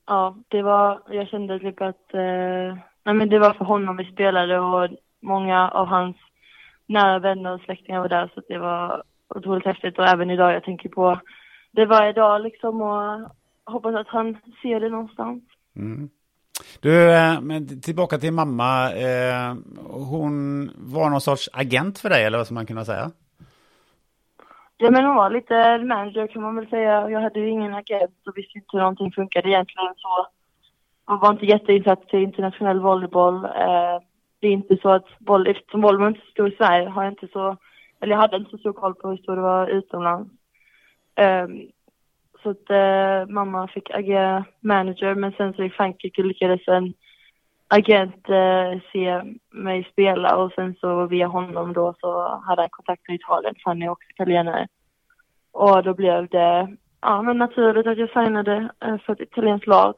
ja, det var, jag kände typ att, eh, nej men det var för honom vi spelade och många av hans nära vänner och släktingar var där så det var otroligt häftigt och även idag, jag tänker på det varje dag liksom och hoppas att han ser det någonstans. Mm. Du, eh, men tillbaka till mamma. Eh, hon var någon sorts agent för dig, eller vad ska man kunna säga? Ja, men hon var lite manager kan man väl säga. Jag hade ju ingen agent och visste inte hur någonting funkade egentligen så man var inte jätteinsatt till internationell volleyboll. Eh, det är inte så att boll, eftersom volleyboll inte är så stor i Sverige har jag inte så, eller jag hade inte så stor koll på hur stor det var utomlands. Ehm, så att eh, mamma fick agera manager men sen så i Frankrike lyckades en agent eh, se mig spela och sen så via honom då så hade han kontakt med Italien för han är också italienare. Och då blev det ja, men naturligt att jag signade eh, för ett italienskt lag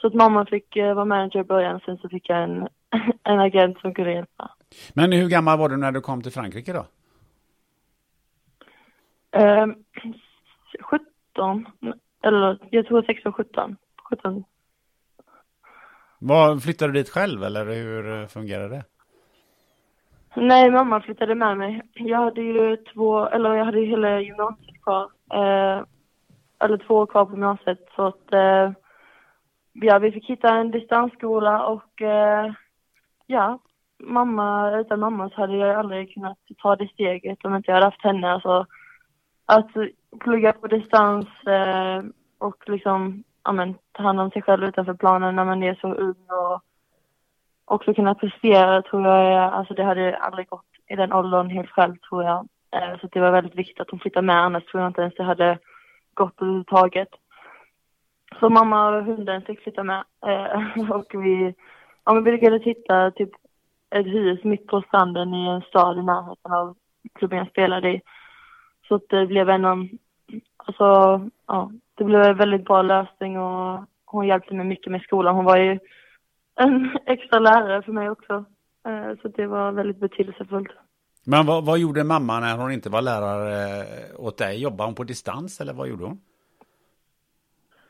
så att mamma fick vara manager i början sen så fick jag en, en agent som kunde hjälpa. Men hur gammal var du när du kom till Frankrike då? Eh, 17, eller jag tror 16, 17. 17. Var, flyttade du dit själv eller hur eh, fungerade det? Nej, mamma flyttade med mig. Jag hade ju två, eller jag hade ju hela gymnasiet kvar. Eh, eller två år kvar på gymnasiet. Så att, eh, ja, vi fick hitta en distansskola och eh, ja, mamma, utan mamma så hade jag aldrig kunnat ta det steget om inte jag hade haft henne. Alltså, att plugga på distans eh, och liksom, ja men, ta hand om sig själv utanför planen när man är så ung och också kunna prestera tror jag, alltså det hade aldrig gått i den åldern helt själv tror jag. Eh, så det var väldigt viktigt att hon flyttade med, annars tror jag inte ens det hade gott överhuvudtaget. Så mamma och hunden fick flytta med eh, och vi, ja men vi lyckades hitta typ ett hus mitt på stranden i en stad i närheten av klubben jag spelade i. Så att det blev en, alltså, ja, det blev en väldigt bra lösning och hon hjälpte mig mycket med skolan. Hon var ju en extra lärare för mig också. Eh, Så det var väldigt betydelsefullt. Men vad, vad gjorde mamma när hon inte var lärare åt dig? Jobbade hon på distans eller vad gjorde hon?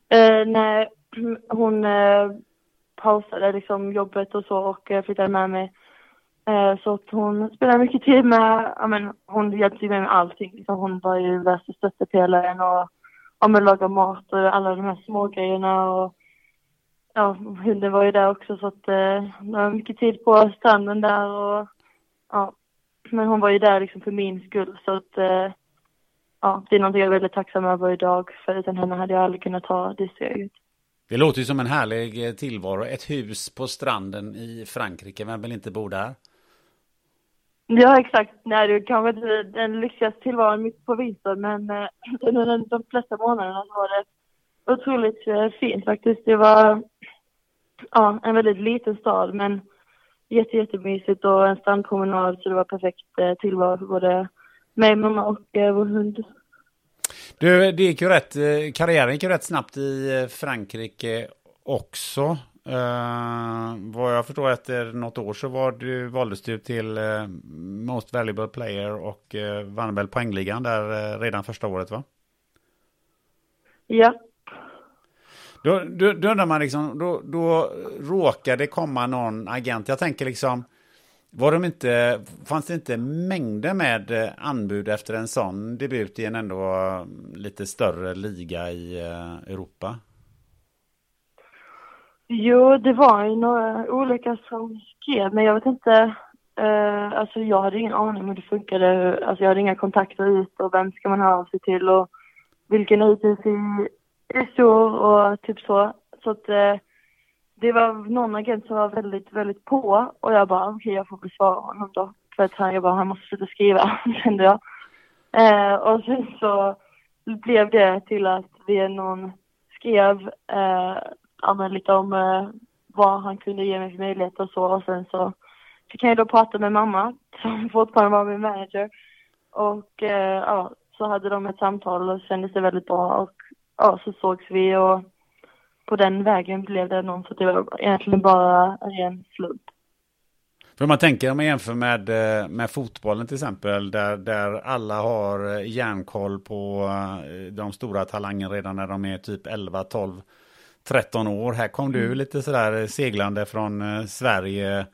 Eh, nej, hon eh, pausade liksom jobbet och så och eh, flyttade med mig. Eh, så att hon spelade mycket tid med, ja men hon hjälpte mig med allting. Liksom, hon var ju värsta stöttepelaren och ja, men laga mat och alla de här små grejerna och ja, hunden var ju där också så att eh, det var mycket tid på stranden där och ja, men hon var ju där liksom för min skull så att eh, ja, det är någonting jag är väldigt tacksam över idag för utan henne hade jag aldrig kunnat ta det steget. Det låter ju som en härlig eh, tillvaro. Ett hus på stranden i Frankrike. Vem vill inte bo där? Ja, exakt. Nej, det är kanske inte den lyxigaste tillvaron mitt på vintern, men eh, under de flesta månaderna var det otroligt eh, fint faktiskt. Det var ja, en väldigt liten stad, men jätte, jättemysigt och en strandpromenad, så det var perfekt eh, tillvaro för både mig, mamma och eh, vår hund. Du, det gick ju rätt, eh, karriären gick ju rätt snabbt i Frankrike också. Uh, vad jag förstår efter något år så var du, valdes du till eh, Most Valuable Player och uh, vann väl poängligan där eh, redan första året va? Ja, då, då, då undrar man liksom, då, då råkade det komma någon agent. Jag tänker liksom, var de inte, fanns det inte mängder med eh, anbud efter en sån debut i en ändå eh, lite större liga i eh, Europa? Jo, det var ju några olika som skrev, men jag vet inte. Eh, alltså jag hade ingen aning om hur det funkade. Alltså jag hade inga kontakter ut och vem ska man höra av sig till och vilken utbildning? Är och typ så. Så att eh, det var någon agent som var väldigt, väldigt på och jag bara okej, jag får besvara honom då. För att han, jag bara, han måste sluta skriva, kände jag. Eh, och sen så blev det till att vi någon skrev eh, ja, men lite om eh, vad han kunde ge mig för möjligheter och så. Och sen så fick jag ju då prata med mamma, som fortfarande var min manager. Och eh, ja, så hade de ett samtal och kändes det väldigt bra. Och ja, så sågs vi och på den vägen blev det någon. Så det var egentligen bara en ren slump. För man tänker om man jämför med, eh, med fotbollen till exempel, där, där alla har eh, järnkoll på eh, de stora talangerna redan när de är typ 11, 12, 13 år. Här kom du lite sådär seglande från Sverige,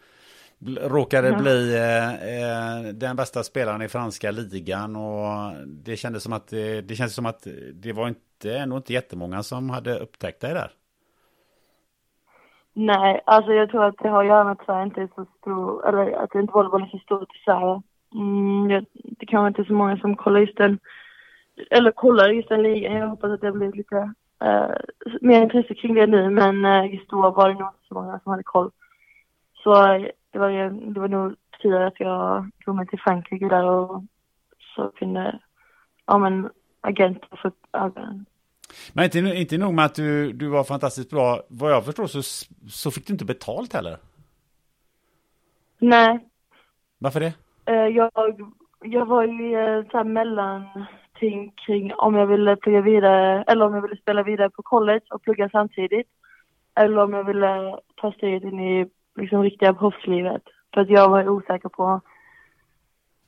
råkade Ja. bli eh, eh, den bästa spelaren i franska ligan och det kändes som att det, det kändes som att det var inte, ändå inte jättemånga som hade upptäckt dig där. Nej, alltså jag tror att det har att göra med att Sverige inte är så stor, eller att inte volleyboll är så stort i Sverige. Mm, det kanske inte är så många som kollar just den, eller kollar just den ligan. Jag hoppas att det har blivit lite eh, mer intresse kring det nu, men eh, just då var det nog inte så många som hade koll. Så eh, det var, det var nog tur att jag tog mig till Frankrike där och så kunde, ja men, agenter få upp ögonen. Men inte, inte nog med att du, du var fantastiskt bra, vad jag förstår så, så fick du inte betalt heller. Nej, Varför det? Eh, jag, jag var ju ett så här mellanting kring om jag ville plugga vidare, eller om jag ville spela vidare på college och plugga samtidigt. Eller om jag ville ta steget in i liksom riktiga proffslivet. För att jag var osäker på,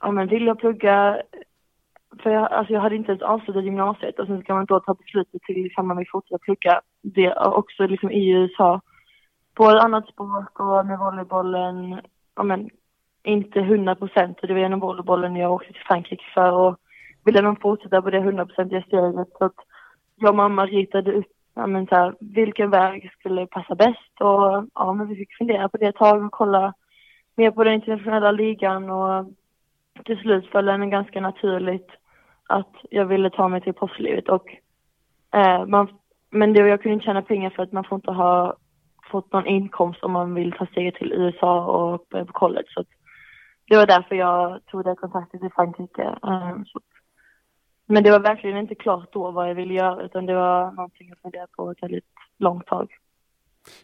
ja men vill jag plugga? För jag, alltså jag hade inte ens avslutat gymnasiet och sen ska man då ta beslutet till liksom, ifall man vill fortsätta plugga. Det är också liksom i USA på ett annat språk och med volleybollen, ja men inte hundra procent. Det var genom volleybollen jag åkte till Frankrike för och ville nog fortsätta på det hundraprocentiga steget. Så att jag och mamma ritade upp ja, men så här, vilken väg skulle passa bäst och ja, men vi fick fundera på det ett tag och kolla mer på den internationella ligan och till slut föll det ganska naturligt att jag ville ta mig till proffslivet och eh, man, men det, jag kunde inte tjäna pengar för att man får inte ha fått någon inkomst om man vill ta steget till USA och börja på college. Så det var därför jag tog det kontaktet i Frankrike. Eh, så. Men det var verkligen inte klart då vad jag ville göra utan det var någonting jag funderade på ett väldigt långt tag.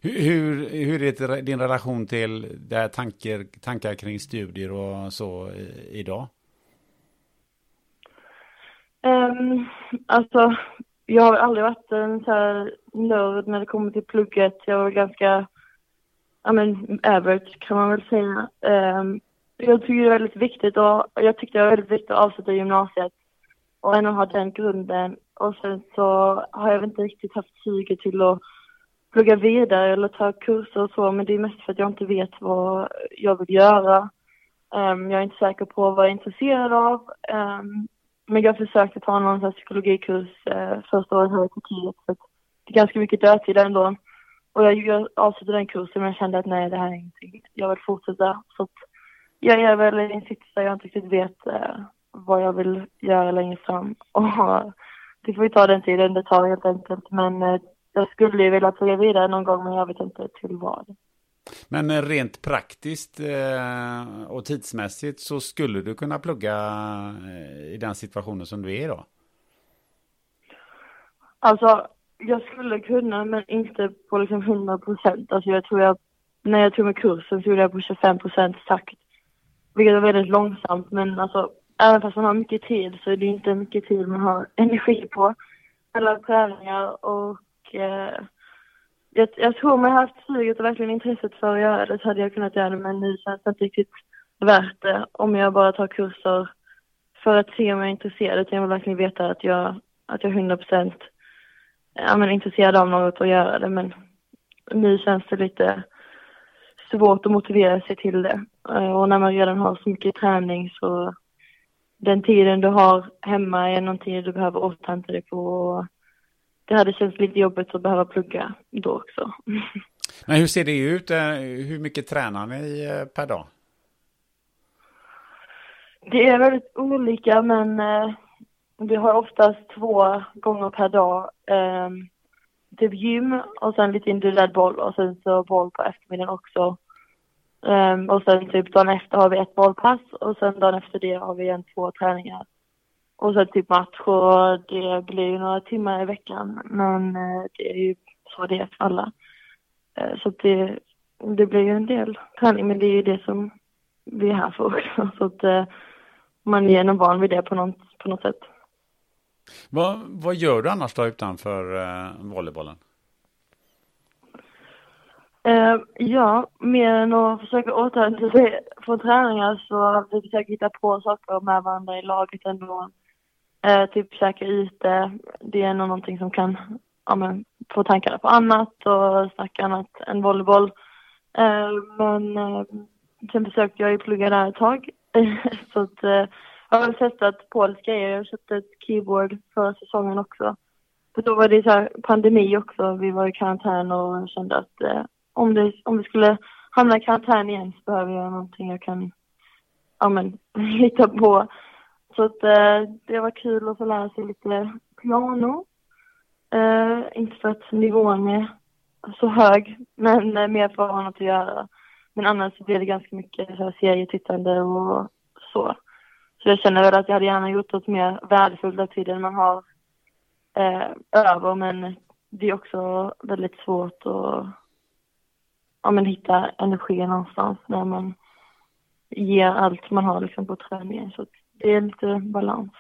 Hur, hur är din relation till det tankar, tankar kring studier och så idag? Um, alltså, jag har aldrig varit en så här nörd när det kommer till plugget. Jag var ganska, ja men average kan man väl säga. Um, jag tycker det är väldigt viktigt och jag tyckte det var väldigt viktigt att avsluta gymnasiet och ändå ha den grunden. Och sen så har jag inte riktigt haft suget till att plugga vidare eller ta kurser och så, men det är mest för att jag inte vet vad jag vill göra. Um, jag är inte säker på vad jag är intresserad av. Um, men jag försökte ta någon sån psykologikurs uh, första året här i Turkiet, för det är ganska mycket dödtid ändå. Och jag, jag avslutade den kursen men jag kände att nej, det här är ingenting. Jag vill fortsätta. Så att jag är väl i en sits där jag inte riktigt vet uh, vad jag vill göra längre fram. Och det får vi ta den tiden det tar helt enkelt. Men uh, jag skulle ju vilja plugga vidare någon gång men jag vet inte till vad. Men eh, rent praktiskt eh, och tidsmässigt så skulle du kunna plugga i den situationen som du är idag? Alltså, jag skulle kunna men inte på liksom 100 procent. Alltså jag tror jag, när jag tog med kursen så gjorde jag på 25 procents takt. Vilket är väldigt långsamt men alltså även fast man har mycket tid så är det inte mycket tid man har energi på. Alla träningar och eh, jag, jag tror om jag haft suget och verkligen intresset för att göra det så hade jag kunnat göra det men nu känns det inte riktigt värt det om jag bara tar kurser för att se om jag är intresserad. Utan Jag vill verkligen veta att jag, att jag är 100 procent är intresserad av något och göra det men nu känns det lite svårt att motivera sig till det. Eh, och när man redan har så mycket träning så den tiden du har hemma är någonting du behöver återhämta dig på det hade känts lite jobbigt att behöva plugga då också. Men hur ser det ut? Eh, hur mycket tränar ni eh, per dag? Det är väldigt olika men eh, vi har oftast två gånger per dag. Typ gym och sen lite individuell boll och sen så boll på eftermiddagen också. Um, och sen typ dagen efter har vi ett bollpass och sen dagen efter det har vi en två träningar. Och sen typ match och det blir ju några timmar i veckan. Men eh, det är ju så det är för alla. Uh, så det, det blir ju en del träning, men det är ju det som vi är här för också. Så att uh, man är nog van vid det på något, på något sätt. Vad, vad gör du annars då utanför uh, volleybollen? Uh, ja, mer än att försöka återhämta sig från träningar så vi försöker hitta på saker med varandra i laget ändå. Uh, typ käka ute. Det är nog någonting som kan ja, men, få tankarna på annat och snacka annat än volleyboll. Uh, men sen försökte jag ju plugga där ett tag. så att, jag har testat polska grejer. Jag köpte ett keyboard förra säsongen också. För då var det så pandemi också. Vi var i karantän och kände att om, det, om vi skulle hamna i karantän igen så behöver jag någonting jag kan ja, men, hitta på. Så att eh, det var kul att få lära sig lite piano. Eh, inte för att nivån är så hög, men eh, mer för att ha något att göra. Men annars blir det ganska mycket så serietittande och så. Så jag känner väl att jag hade gärna gjort något mer värdefullt av tiden man har eh, över, men det är också väldigt svårt att ja, men hitta energi någonstans när man ger allt man har liksom, på träningen. Så det är lite balans.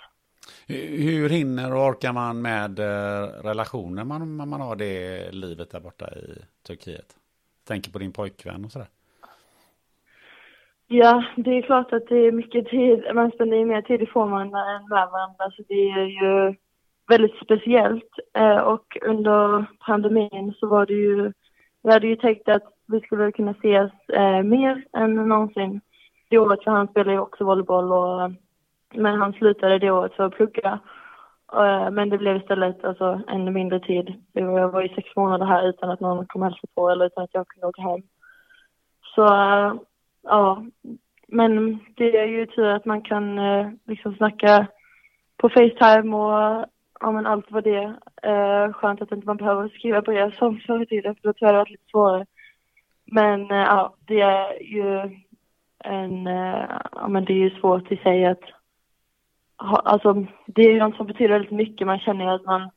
Hur hinner och orkar man med eh, relationer man, man har det livet där borta i Turkiet? Tänker på din pojkvän och sådär. Ja, det är klart att det är mycket tid, man spenderar mer tid ifrån varandra än med varandra, så det är ju väldigt speciellt. Eh, och under pandemin så var det ju, vi hade ju tänkt att vi skulle kunna ses eh, mer än någonsin. Det året, för han spelade ju också volleyboll och, men han slutade det året för att plugga. Eh, men det blev istället alltså ännu mindre tid. Jag var ju sex månader här utan att någon kom hälsa på eller utan att jag kunde åka hem. Så eh, ja, men det är ju tur att man kan eh, liksom snacka på Facetime och ja men allt vad det är. Eh, skönt att inte man behöver skriva brev som förr i tiden för då tror jag det varit lite svårare. Men eh, ja, det är ju en, eh, ja men det är ju svårt i sig att alltså det är ju något som betyder väldigt mycket. Man känner ju att man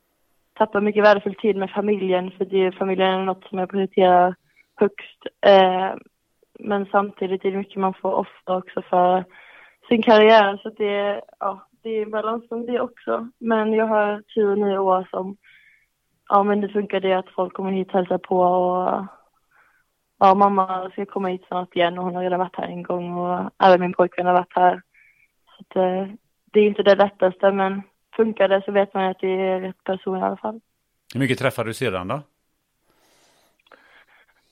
tappar mycket värdefull tid med familjen för det, familjen är något som jag prioriterar högst. Eh, men samtidigt är det mycket man får offra också för sin karriär. Så det, ja, det är en balansgång det också. Men jag har tur nu år som, ja men det funkar det att folk kommer hit och hälsar på och ja, mamma ska komma hit snart igen och hon har redan varit här en gång och även min pojkvän har varit här. Så att, eh, det är inte det lättaste, men funkar det så vet man att det är rätt person i alla fall. Hur mycket träffar du sedan då?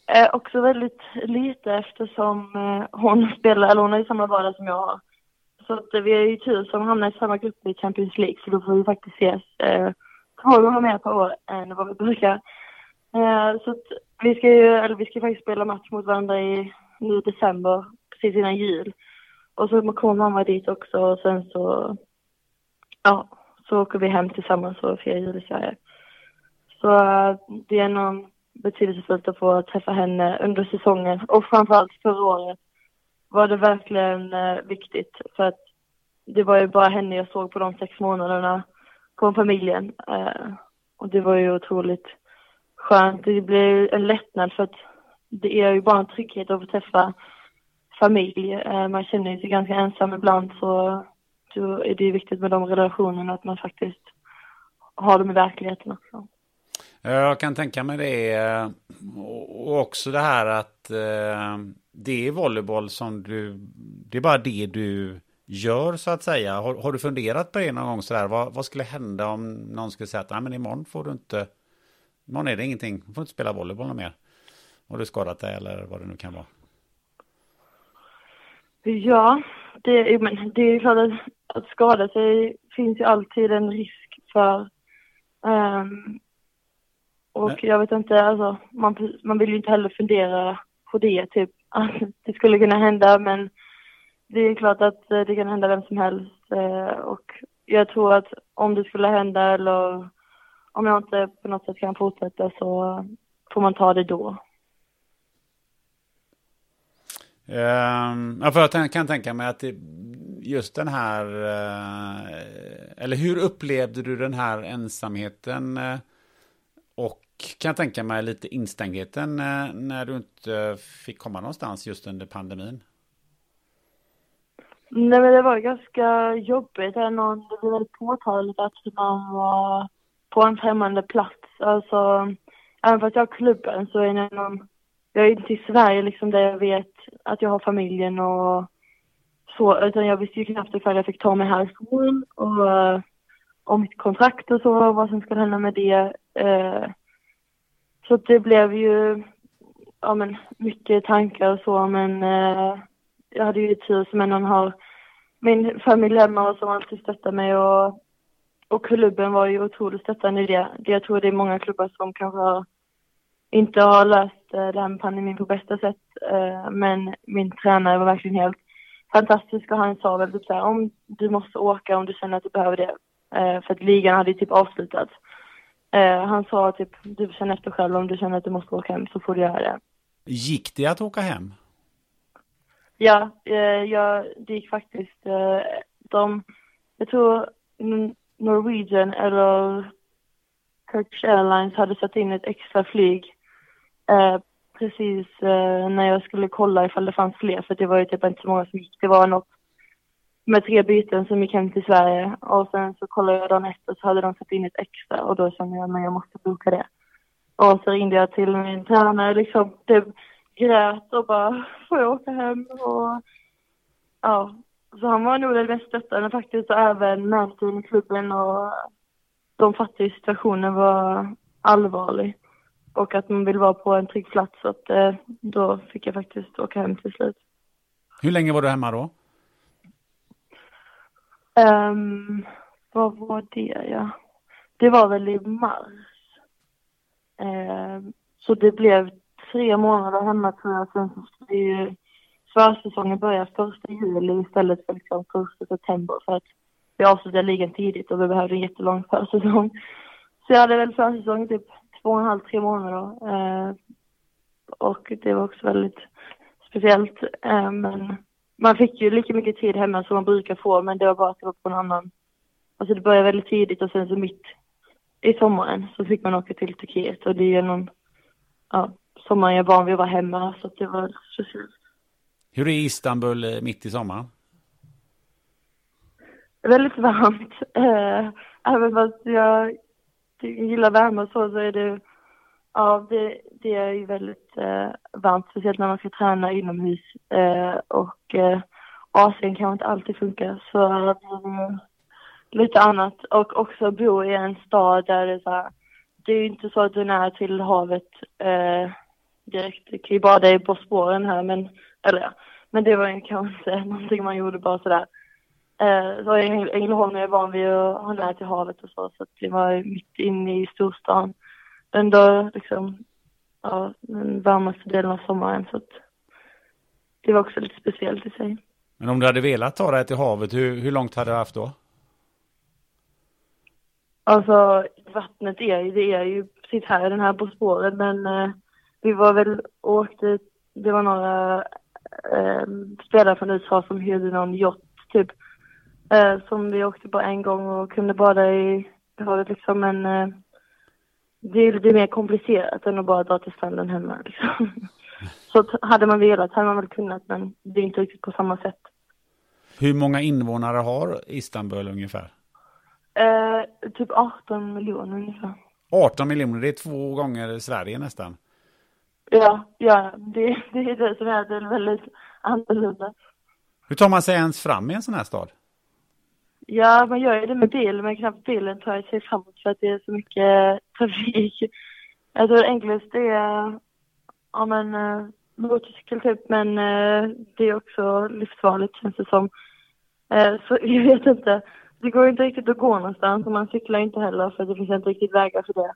Eh, också väldigt lite eftersom eh, hon spelar, eller hon har ju samma vardag som jag har. Så att, eh, vi är ju tur som hamnar i samma grupp i Champions League, så då får vi faktiskt ses eh, två gånger mer per år än vad vi brukar. Eh, så att vi ska ju, eller vi ska faktiskt spela match mot varandra i nu i december, precis innan jul. Och så kommer mamma dit också och sen så, ja, så åker vi hem tillsammans och firar jul i Sverige. Så eh, det är någon betydelsefullt att få träffa henne under säsongen och framförallt förra året var det verkligen eh, viktigt för att det var ju bara henne jag såg på de sex månaderna från familjen. Eh, och det var ju otroligt skönt. Det blir en lättnad för att det är ju bara en trygghet att få träffa familj. Eh, man känner sig ganska ensam ibland så då är det viktigt med de relationerna att man faktiskt har dem i verkligheten också. Jag kan tänka mig det. Eh, och också det här att eh, det är volleyboll som du... Det är bara det du gör så att säga. Har, har du funderat på det någon gång sådär? Vad, vad skulle hända om någon skulle säga att Nej, men imorgon får du inte... Imorgon är det ingenting. Du får inte spela volleyboll mer. Har du skadat dig eller vad det nu kan vara? Ja, det, men det är klart att, att skada sig finns ju alltid en risk för. Um, och Nej. jag vet inte, alltså, man, man vill ju inte heller fundera på det, typ att det skulle kunna hända, men det är klart att eh, det kan hända vem som helst. Uh, och jag tror att om det skulle hända eller om jag inte på något sätt kan fortsätta så får man ta det då. Um, ja, för jag kan tänka mig att just den här, uh, eller hur upplevde du den här ensamheten uh, och kan jag tänka mig lite instängdheten uh, när du inte fick komma någonstans just under pandemin? Nej men det var ganska jobbigt, det, blev påtagligt att man var på en främmande plats. Alltså, även fast jag har klubben så är det någon jag är inte i Sverige liksom där jag vet att jag har familjen och så, utan jag visste ju knappt ifall jag fick ta mig härifrån och eh, om mitt kontrakt och så, och vad som skulle hända med det. Eh, så det blev ju, ja men, mycket tankar och så, men eh, jag hade ju tur som ändå har min familj hemma och som alltid stöttar mig och, och klubben var ju otroligt stöttande i det. Jag tror det är många klubbar som kanske har inte har löst eh, den pandemin på bästa sätt. Eh, men min tränare var verkligen helt fantastisk och han sa väl typ så här, om du måste åka om du känner att du behöver det. Eh, för att ligan hade typ avslutats. Han sa typ, du känner efter själv om du känner att du måste åka hem så får du göra det. Gick det att åka hem? Ja, jag, det gick faktiskt. De, jag tror Norwegian eller Turkish Airlines hade satt in ett extra flyg Eh, precis eh, när jag skulle kolla ifall det fanns fler, för det var ju typ inte så många som gick. Det var något med tre byten som gick hem till Sverige och sen så kollade jag dagen efter så hade de satt in ett extra och då kände jag att jag måste boka det. Och så ringde jag till min tränare liksom, typ grät och bara, får jag åka hem? Och ja, så han var nog den mest stöttande faktiskt och även managern i klubben och de fattade ju situationen var allvarlig och att man vill vara på en trygg plats så att eh, då fick jag faktiskt åka hem till slut. Hur länge var du hemma då? Um, vad var det ja? Det var väl i mars. Um, så det blev tre månader hemma tror jag. Sen så skulle ju försäsongen börjar första juli istället för liksom första september för att vi avslutade ligan tidigt och vi behövde en jättelång försäsong. Så jag hade väl försäsong typ två och en halv, tre månader. Eh, och det var också väldigt speciellt. Eh, men man fick ju lika mycket tid hemma som man brukar få, men det var bara att det var på en annan... Alltså det började väldigt tidigt och sen så mitt i sommaren så fick man åka till Turkiet och det är någon, ja, sommaren jag är van vid att vara hemma så att det var speciellt. Hur är Istanbul eh, mitt i sommaren? Väldigt varmt. Eh, även fast jag gillar värme och så, så är det Ja, det, det är ju väldigt eh, varmt, speciellt när man ska träna inomhus. Eh, och eh, Asien kan inte alltid funka, så det lite annat. Och också bo i en stad där det är så här, det är ju inte så att du är nära till havet eh, direkt. Du kan ju bada i Bosporen här, men, eller ja, men det var ju kanske inte någonting man gjorde bara sådär. Eh, så Ängelholm är van vid att ha nära till havet och så, så att det var mitt inne i storstan ändå liksom, ja, den varmaste delen av sommaren. Så att det var också lite speciellt i sig. Men om du hade velat ta dig till havet, hur, hur långt hade du haft då? Alltså vattnet är ju, det är ju precis här, den här på spåret, men eh, vi var väl åkte, det var några eh, spelare från USA som hyrde någon yacht typ, eh, som vi åkte på en gång och kunde bada i havet liksom, men eh, det är lite mer komplicerat än att bara dra till stranden hemma. Liksom. Så hade man velat hade man väl kunnat, men det är inte riktigt på samma sätt. Hur många invånare har Istanbul ungefär? Eh, typ 18 miljoner ungefär. 18 miljoner, det är två gånger Sverige nästan. Ja, ja det, det är det som är det väldigt annorlunda. Hur tar man sig ens fram i en sån här stad? Ja, man gör ju det med bil, men knappt bilen tar sig framåt för att det är så mycket trafik. Jag tror det enklaste är, ja men, uh, motorcykel typ, men uh, det är också livsfarligt känns det som. Uh, så jag vet inte. Det går inte riktigt att gå någonstans och man cyklar inte heller för det finns inte riktigt vägar för det.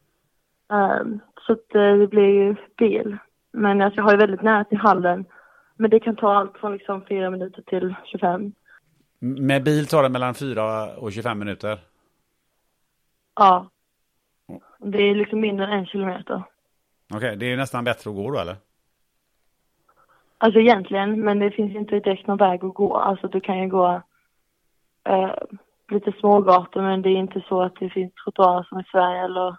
Um, så att, det blir ju bil. Men alltså, jag har ju väldigt nära till hallen. Men det kan ta allt från liksom fyra minuter till 25. Med bil tar det mellan 4 och 25 minuter? Ja. Det är liksom mindre än en kilometer. Okej, okay, det är nästan bättre att gå då eller? Alltså egentligen, men det finns inte direkt någon väg att gå. Alltså du kan ju gå eh, lite smågator men det är inte så att det finns trottoarer som i Sverige eller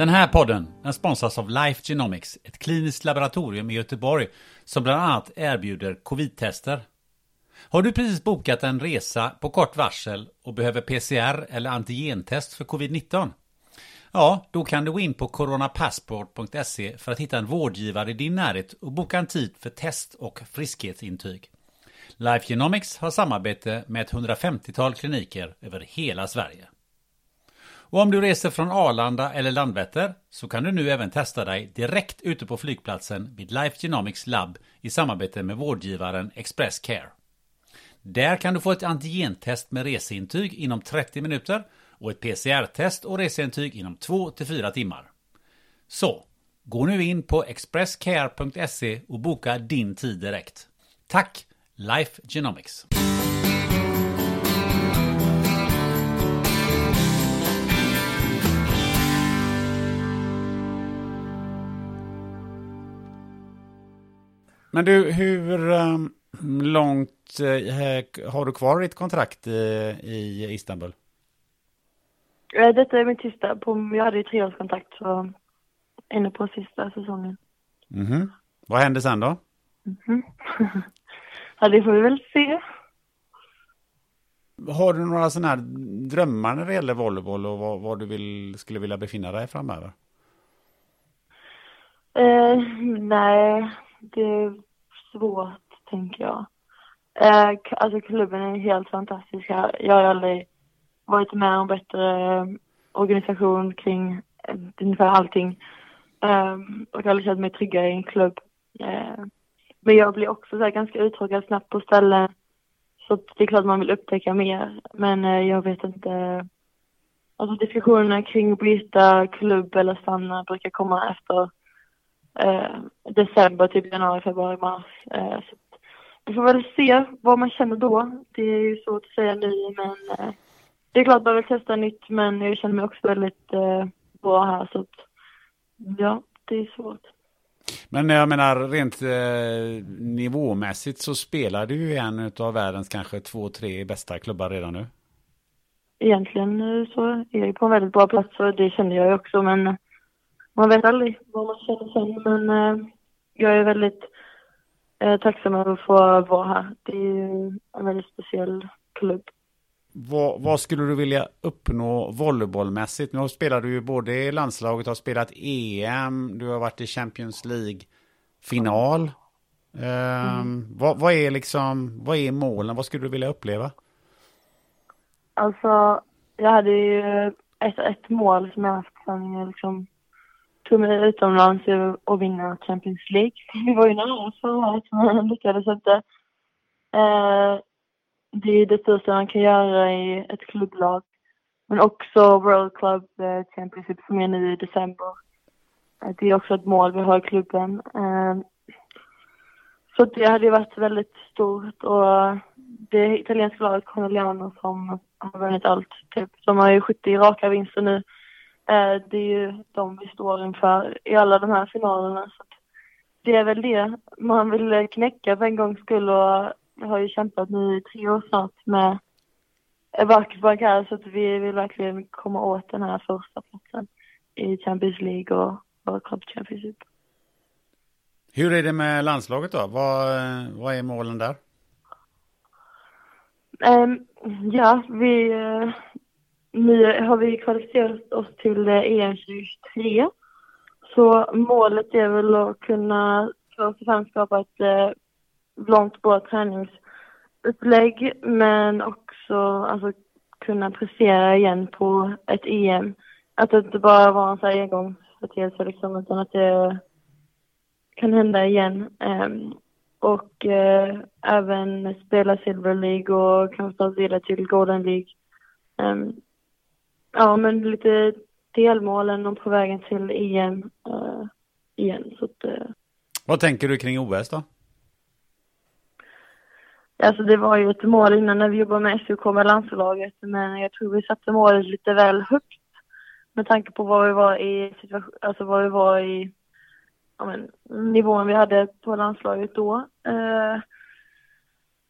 Den här podden den sponsras av Life Genomics, ett kliniskt laboratorium i Göteborg som bland annat erbjuder covid-tester. Har du precis bokat en resa på kort varsel och behöver PCR eller antigentest för covid-19? Ja, då kan du gå in på coronapassport.se för att hitta en vårdgivare i din närhet och boka en tid för test och friskhetsintyg. Life Genomics har samarbete med ett 150-tal kliniker över hela Sverige. Och om du reser från Arlanda eller Landvetter så kan du nu även testa dig direkt ute på flygplatsen vid Life Genomics Lab i samarbete med vårdgivaren Express Care. Där kan du få ett antigentest med reseintyg inom 30 minuter och ett PCR-test och reseintyg inom 2-4 timmar. Så, gå nu in på expresscare.se och boka din tid direkt. Tack Life Genomics! Men du, hur um, långt uh, har du kvar ditt kontrakt i Istanbul? Detta är mitt sista. På, jag hade ju treårskontrakt så inne på sista säsongen. Mm -hmm. Vad händer sen då? Mm -hmm. ja, det får vi väl se. Har du några sådana här drömmar när det gäller volleyboll och vad, vad du vill, skulle vilja befinna dig framöver? Eh, nej, det är svårt tänker jag. Eh, alltså klubben är helt fantastisk. Jag har aldrig varit med om bättre eh, organisation kring eh, ungefär allting. Eh, och jag har aldrig känt mig tryggare i en klubb. Eh, men jag blir också så ganska uttråkad snabbt på ställen. Så det är klart man vill upptäcka mer. Men eh, jag vet inte. Alltså diskussionerna kring att byta klubb eller stanna brukar komma efter eh, december, typ januari, februari, mars. Eh, så vi får väl se vad man känner då. Det är ju svårt att säga nu men eh, det är klart man vill testa nytt men jag känner mig också väldigt eh, bra här så att ja, det är svårt. Men jag menar rent eh, nivåmässigt så spelar du ju en av världens kanske två, tre bästa klubbar redan nu. Egentligen eh, så är jag på en väldigt bra plats och det känner jag också men man vet aldrig vad man känner sen men eh, jag är väldigt eh, tacksam över att få vara här. Det är ju en väldigt speciell klubb. Vad, vad, skulle du vilja uppnå volleybollmässigt? Nu spelar du ju både i landslaget, har spelat EM, du har varit i Champions League-final. Um, mm. vad, vad, är liksom, vad är målen? Vad skulle du vilja uppleva? Alltså, jag hade ju ett, ett mål som jag haft sedan jag liksom tog mig utomlands och vinna Champions League. Vi var ju nära förra året men lyckades inte. Eh, det är det största man kan göra i ett klubblag. Men också World Club eh, Championship som är nu i december. Eh, det är också ett mål vi har i klubben. Eh, så det hade ju varit väldigt stort och det italienska laget Corneliano som har vunnit allt, typ. De har ju 70 raka vinster nu. Det är ju de vi står inför i alla de här finalerna. Så det är väl det man vill knäcka för en gångs skull och jag har ju kämpat nu i tre år snart med Basketbank här så att vi vill verkligen komma åt den här första platsen i Champions League och World Cup Championship. Hur är det med landslaget då? Vad, vad är målen där? Um, ja, vi, uh, nu har vi kvalificerat oss till EM 23. Så målet är väl att kunna först och främst skapa ett eh, långt bra träningsupplägg men också alltså, kunna prestera igen på ett EM. Att det inte bara var en så här engångsföreteelse liksom utan att det kan hända igen. Um, och uh, även spela Silver League och kanske ta vidare till Golden League. Um, ja, men lite delmålen och på vägen till EM uh, igen. Så att, uh, Vad tänker du kring OS då? Alltså det var ju ett mål innan när vi jobbade med SUK med landslaget men jag tror vi satte målet lite väl högt med tanke på vad vi var i situation, alltså vad vi var i ja, men, nivån vi hade på landslaget då. Eh,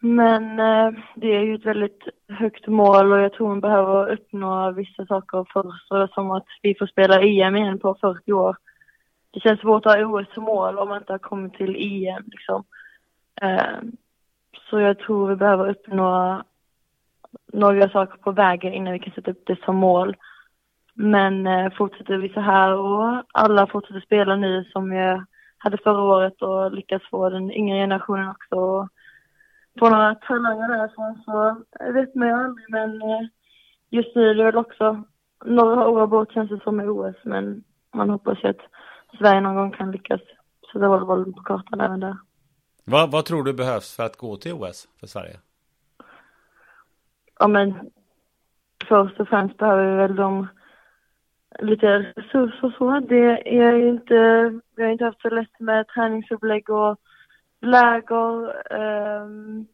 men eh, det är ju ett väldigt högt mål och jag tror man behöver uppnå vissa saker först. Som att vi får spela EM igen på 40 år. Det känns svårt att ha OS som mål om man inte har kommit till EM liksom. Eh, så jag tror vi behöver uppnå några saker på vägen innan vi kan sätta upp det som mål. Men eh, fortsätter vi så här och alla fortsätter spela nu som vi hade förra året och lyckas få den yngre generationen också få några talanger därifrån så jag vet man ju aldrig men eh, just nu är det väl också några år bort känns det som i OS men man hoppas ju att Sverige någon gång kan lyckas sätta volleybollen på kartan även där. Vad, vad tror du behövs för att gå till OS för Sverige? Ja men först och främst behöver vi väl de lite resurser och så. Det är inte, vi har inte haft så lätt med träningsupplägg och läger. Um,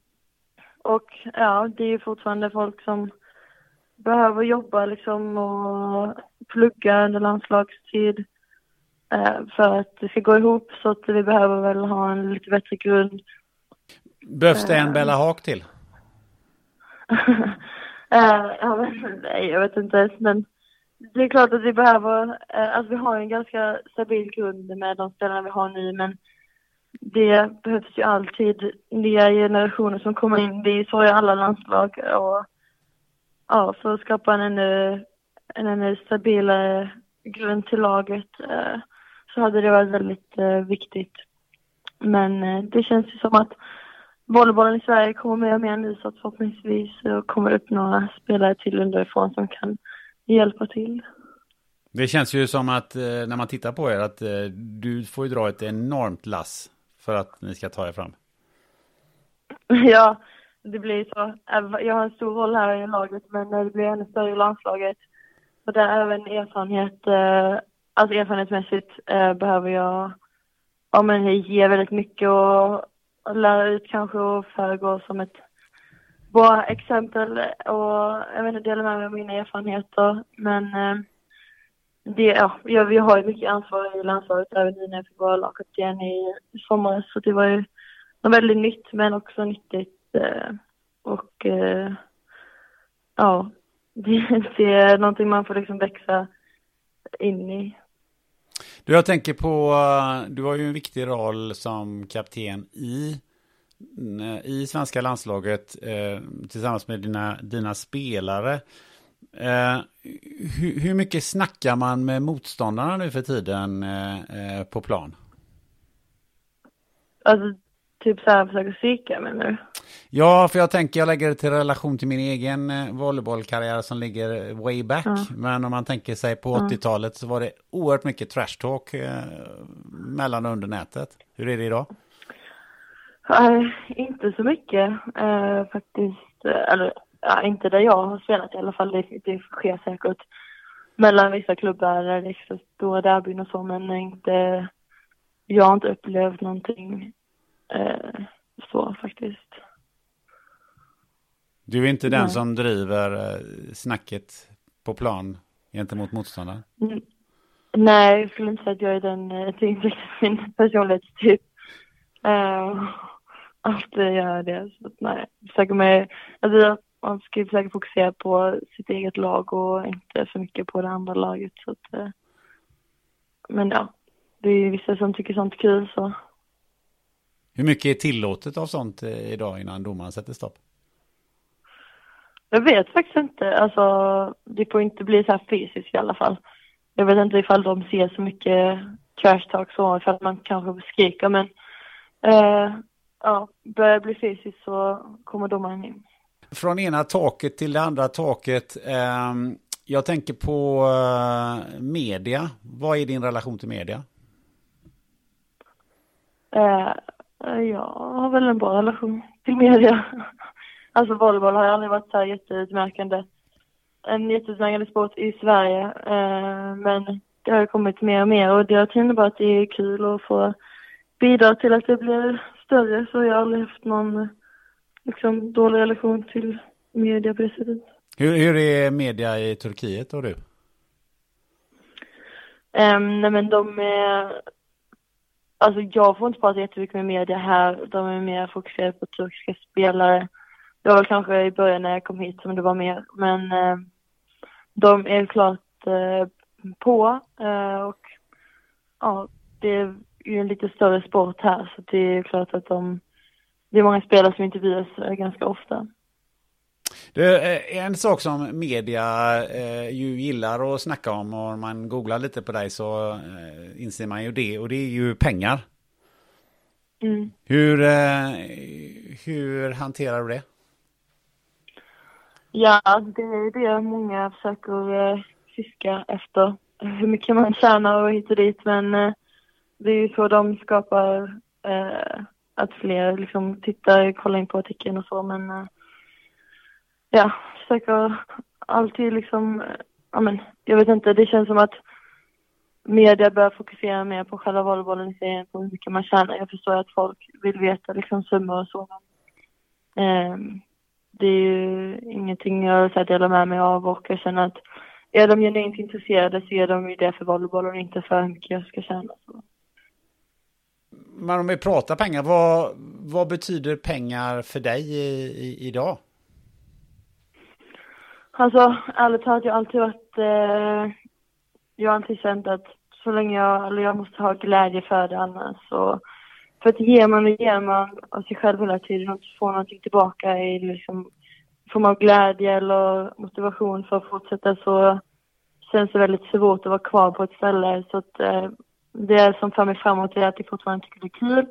och ja, det är ju fortfarande folk som behöver jobba liksom och plugga under landslagstid. Eh, för att det ska gå ihop så att vi behöver väl ha en lite bättre grund. Behövs det en eh. Bella Haak till? uh, ja, men, nej, jag vet inte men det är klart att vi behöver, alltså vi har en ganska stabil grund med de spelarna vi har nu men det behövs ju alltid nya generationer som kommer in. Det är så i alla landslag och ja, för att skapa en ännu, en ännu stabilare grund till laget eh, så hade det varit väldigt eh, viktigt. Men eh, det känns ju som att volleybollen i Sverige kommer mer och mer nu så att förhoppningsvis kommer det upp några spelare till underifrån som kan hjälpa till. Det känns ju som att eh, när man tittar på er att eh, du får ju dra ett enormt lass för att ni ska ta er fram. Ja, det blir så. Jag har en stor roll här i laget men det blir ännu större i landslaget. Och där även erfarenhet, eh, alltså erfarenhetsmässigt eh, behöver jag ja, men ge väldigt mycket och, och lära ut kanske och föregå som ett bra exempel och jag vet inte, dela med mig av mina erfarenheter. Men eh, det, ja, jag, vi har ju mycket ansvar i landslaget även nu när jag fick vara lagkapten i somras. Så det var ju något väldigt nytt men också nyttigt. Eh, och eh, ja, det, det, är någonting man får liksom växa in i. Du, jag tänker på, eh, du har ju en viktig roll som kapten i, eh, i svenska landslaget eh, tillsammans med dina, dina spelare. Eh, hur, hur, mycket snackar man med motståndarna nu för tiden eh, eh på plan? Alltså, typ så här försöka psyka menar du? Ja, för jag tänker jag lägger det till relation till min egen eh, volleybollkarriär som ligger way back. Ja. Men om man tänker sig på 80-talet så var det oerhört mycket trash talk eh, mellan och under nätet. Hur är det idag? Uh, inte så mycket uh, faktiskt. Eller ja, inte där jag har spelat i alla fall. Det, det sker säkert mellan vissa klubbar där det är så stora derbyn och så, men inte, jag har inte upplevt någonting eh, så faktiskt. Du är inte den Nej. som driver eh, snacket på plan gentemot motståndaren? Mm. Nej, jag skulle inte säga att jag är den, eh, det är inte min personlighetstyp. Uh, att göra det. Så att, nej, försöker mig, alltså man ska ju försöka fokusera på sitt eget lag och inte för mycket på det andra laget. Så att, eh, men ja, det är ju vissa som tycker sånt är kul så. Hur mycket är tillåtet av sånt eh, idag innan domaren sätter stopp? Jag vet faktiskt inte. Alltså, det får inte bli så här fysiskt i alla fall. Jag vet inte ifall de ser så mycket trash talk så, att man kanske skriker, men eh, ja, börjar det bli fysiskt så kommer domaren in från ena taket till det andra taket. Ehm, jag tänker på eh, media. Vad är din relation till media? Eh, eh, jag har väl en bra relation till media. alltså volleyboll har aldrig varit så här jätteutmärkande. En jätteutmärkande sport i Sverige. Eh, men det har kommit mer och mer och det har bara att det är kul att få bidra till att det blir större. Så jag har aldrig haft någon liksom, dålig relation till media på det sättet. Hur, hur är media i Turkiet då du? Um, nej men de är, alltså jag får inte prata jättemycket med media här, de är mer fokuserade på turkiska spelare. Det var väl kanske i början när jag kom hit som det var mer, men uh, de är klart uh, på uh, och ja, det är ju en lite större sport här så det är klart att de det är många spelare som intervjuas eh, ganska ofta. Det är en sak som media eh, ju gillar att snacka om och om man googlar lite på dig så eh, inser man ju det och det är ju pengar. Mm. Hur, eh, hur hanterar du det? Ja, det är det många försöker eh, fiska efter. Hur mycket man tjänar och hit och dit men eh, det är ju så de skapar eh, att fler liksom tittar, kollar in på artikeln och så men eh, ja, försöker alltid liksom, ja men jag vet inte, det känns som att media bör fokusera mer på själva volleybollen i serien, på hur mycket man tjänar. Jag förstår att folk vill veta liksom summor och så men eh, det är ju ingenting jag så här, delar med mig av och jag känner att är de genuint intresserade så är de ju det för volleyboll och inte för hur mycket jag ska tjäna. Så men om vi pratar pengar, vad, vad betyder pengar för dig i, i, idag? Alltså, ärligt talat, jag har alltid varit... Eh, jag har alltid känt att så länge jag, eller jag måste ha glädje för det annars. Så, för att ger man och ger man av sig själv hela tiden och får någonting tillbaka i liksom form av glädje eller motivation för att fortsätta så känns det väldigt svårt att vara kvar på ett ställe. Så att eh, det som för mig framåt är att jag fortfarande tycker det är kul.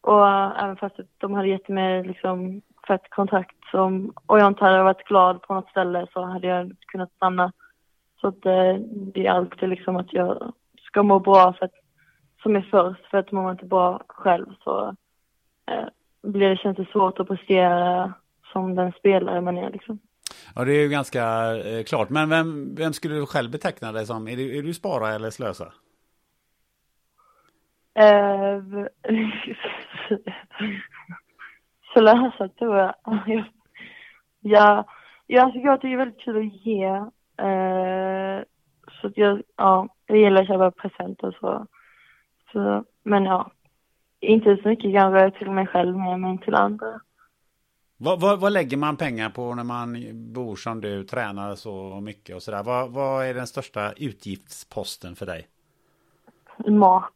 Och äh, även fast de hade gett mig liksom fett kontrakt som, och jag inte hade varit glad på något ställe så hade jag kunnat stanna. Så att eh, det är alltid liksom att jag ska må bra för att, som är först, för att mår man inte bra själv så eh, blir det, känns det svårt att prestera som den spelare man är liksom. Ja, det är ju ganska eh, klart. Men vem, vem skulle du själv beteckna dig som? Är du, är du spara eller slösa? Eh, slösa tror jag. ja, ja alltså jag tycker det är väldigt kul att ge. Eh, så att jag, ja, jag gillar att köpa presenter och så. så. Men ja, inte så mycket kanske till mig själv mer, men till andra. Vad, vad, vad, lägger man pengar på när man bor som du, tränar så mycket och sådär? Vad, vad är den största utgiftsposten för dig? Mat,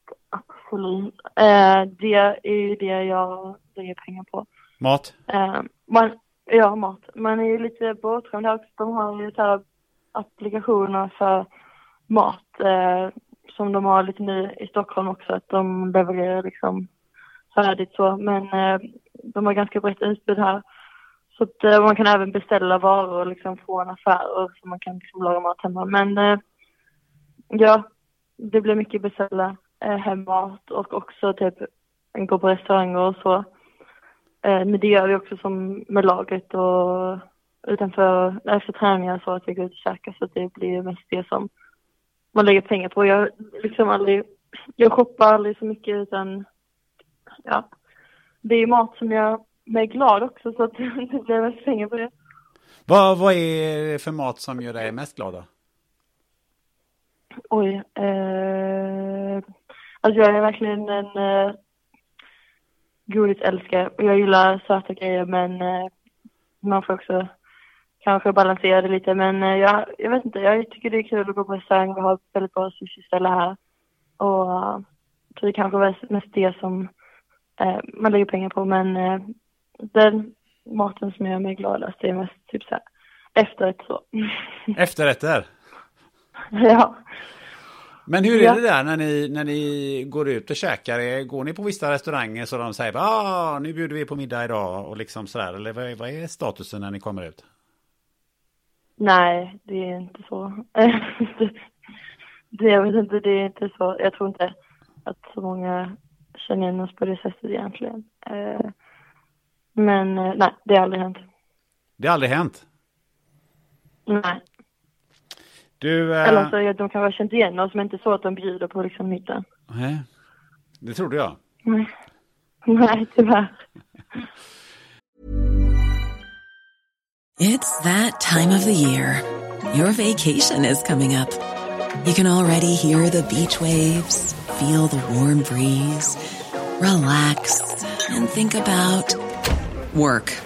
absolut. Eh, det är ju det jag lägger pengar på. Mat? Eh, man, ja, mat. Man är ju lite bortskämd också. De har ju så här applikationer för mat eh, som de har lite nu i Stockholm också. Att de levererar liksom färdigt så. Men eh, de har ganska brett utbud här. Så att eh, man kan även beställa varor liksom från affärer så man kan liksom laga mat hemma. Men eh, ja, det blir mycket beställa eh, hemmat och också typ gå på restauranger och så. Eh, men det gör vi också som med laget och utanför, efter träningar så att vi går ut och käkar så att det blir mest det som man lägger pengar på. Jag liksom aldrig, jag shoppar aldrig så mycket utan ja, det är mat som gör mig glad också så att det blir mest pengar på det. Vad, vad är det för mat som gör dig mest glad då? Oj, eh, alltså jag är verkligen en eh, godisälskare och jag gillar söta grejer men eh, man får också kanske balansera det lite men eh, jag, jag vet inte, jag tycker det är kul att gå på restaurang, vi har ett väldigt bra sushi-ställe här och uh, så det kanske är mest det som eh, man lägger pengar på men eh, den maten som gör mig gladast är mest typ så här efterrätt så. Efterrätter? ja. Men hur är ja. det där när ni, när ni går ut och käkar? Går ni på vissa restauranger så de säger ah, nu bjuder vi på middag idag och liksom sådär? Eller vad är, vad är statusen när ni kommer ut? Nej, det är inte så. det, jag vet inte, det är inte så. Jag tror inte att så många känner igen oss på det sättet egentligen. Eh, men eh, nej, det har aldrig hänt. Det har aldrig hänt? Nej. Du, äh... Eller så de kanske har känt igen oss, men inte så att de bjuder på liksom middag. Nej, det trodde jag. Nej, nej tyvärr. It's that time of the year. Your vacation is coming up. You can already hear the beach waves, feel the warm breeze, relax and think about work.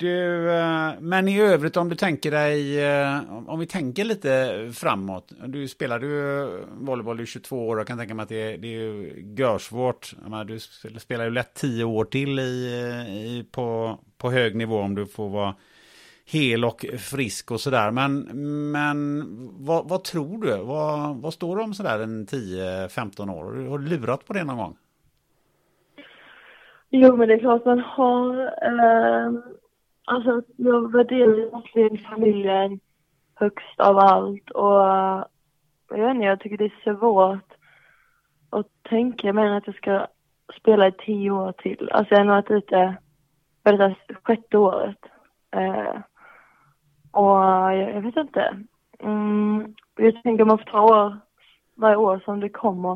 Du, eh, men i övrigt om du tänker dig, eh, om vi tänker lite framåt. Du spelade ju volleyboll i 22 år och kan tänka mig att det, det är görsvårt. Du spelar ju lätt 10 år till i, eh, i, på, på hög nivå om du får vara hel och frisk och sådär. Men, men vad, vad tror du? Vad, vad står det om sådär en 10-15 år? Har du lurat på det någon gång? Jo, men det är klart man har. Eh, alltså, jag värderar verkligen familjen högst av allt. Och jag vet inte, jag tycker det är svårt att tänka mig att jag ska spela i tio år till. Alltså jag har nog varit ute, vad är det sjätte året. Eh, och jag, jag vet inte. Mm, jag tänker man får ta år, varje år som det kommer.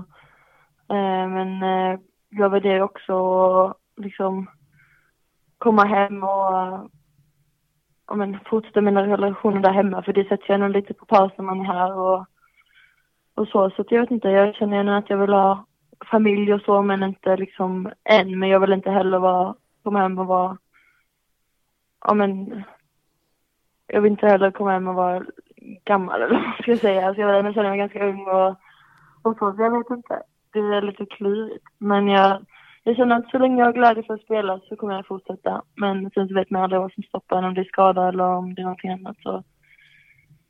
Eh, men eh, jag värderar också liksom komma hem och ja, men, fortsätta mina relationer där hemma för det sätter jag nog lite på paus när man är här och, och så. Så jag vet inte, jag känner nu att jag vill ha familj och så men inte liksom än. Men jag vill inte heller vara, komma hem och vara, ja men, jag vill inte heller komma hem och vara gammal eller vad ska jag säga. Alltså jag känner mig ganska ung och, och så, så jag vet inte. Det är lite klurigt. Men jag jag känner att så länge jag har glädje för att spela så kommer jag fortsätta. Men sen så vet man aldrig vad som stoppar en, om det är skada eller om det är någonting annat. Så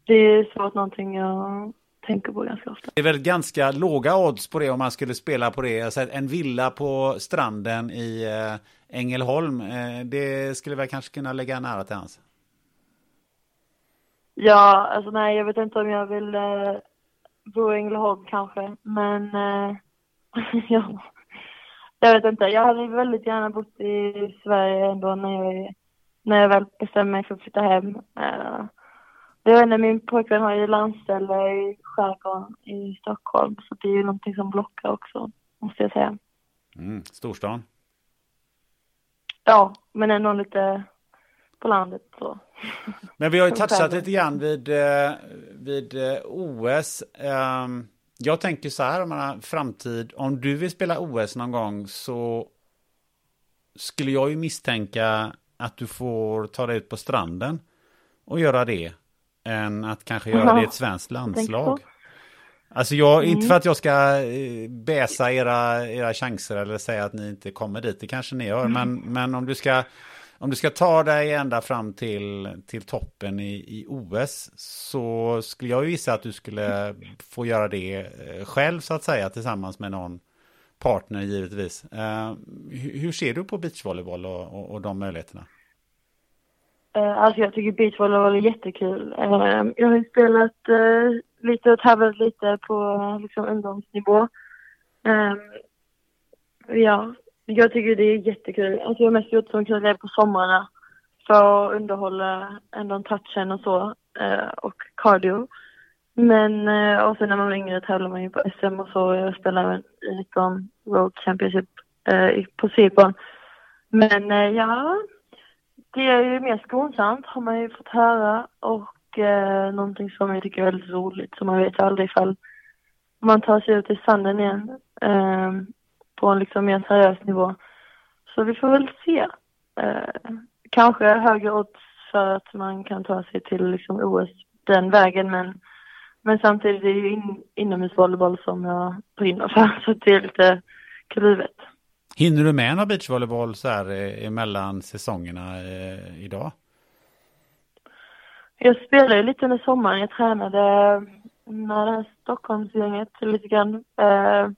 det är svårt någonting jag tänker på ganska ofta. Det är väl ganska låga odds på det om man skulle spela på det. Alltså en villa på stranden i eh, Ängelholm, eh, det skulle väl kanske kunna lägga nära till hans? Ja, alltså nej, jag vet inte om jag vill eh, bo i Ängelholm kanske, men eh, ja, jag vet inte, jag hade väldigt gärna bott i Sverige ändå när jag, när jag väl bestämde mig för att flytta hem. Uh, det var när min pojkvän har ju landställe i skärgården i Stockholm, så det är ju någonting som blockar också, måste jag säga. Mm, storstan? Ja, men ändå lite på landet så. Men vi har ju touchat lite grann vid, eh, vid eh, OS. Um ehm, jag tänker så här, om framtid, om du vill spela OS någon gång så skulle jag ju misstänka att du får ta dig ut på stranden och göra det än att kanske göra det i ett svenskt landslag. Alltså jag, mm. inte för att jag ska eh, bäsa era, era chanser eller säga att ni inte kommer dit, det kanske ni gör, mm. men, men om du ska om du ska ta dig ända fram till, till toppen i, i OS så skulle jag gissa att du skulle få göra det eh, själv så att säga tillsammans med någon partner givetvis. Eh, uh, hur, hur, ser du på beachvolleyboll och, och, och de möjligheterna? Uh, alltså jag tycker beachvolleyboll är jättekul. Uh, jag har spelat uh, lite och tävlat lite på liksom, ungdomsnivå. ja, jag tycker det är jättekul. Alltså jag har mest gjort som kul på somrarna för att underhålla ändå touchen och så eh, och cardio. Men eh, och sen när man var yngre tävlade man ju på SM och så. Jag spelade i 19 World Championship eh, på Cypern. Men ja, det är ju mer skonsamt har man ju fått höra och eh, någonting som jag tycker är väldigt roligt så man vet aldrig ifall man tar sig ut i sanden igen. Eh, på en liksom mer seriös nivå. Så vi får väl se. Eh, kanske högre odds för att man kan ta sig till liksom OS den vägen men, men samtidigt är det ju in, inomhusvolleyboll som jag brinner för så det är lite kluvet. Hinner du med någon beachvolleyboll så här eh, emellan säsongerna eh, idag? Jag spelade lite under sommaren. Jag tränade med det här Stockholmsgänget lite grann. Eh,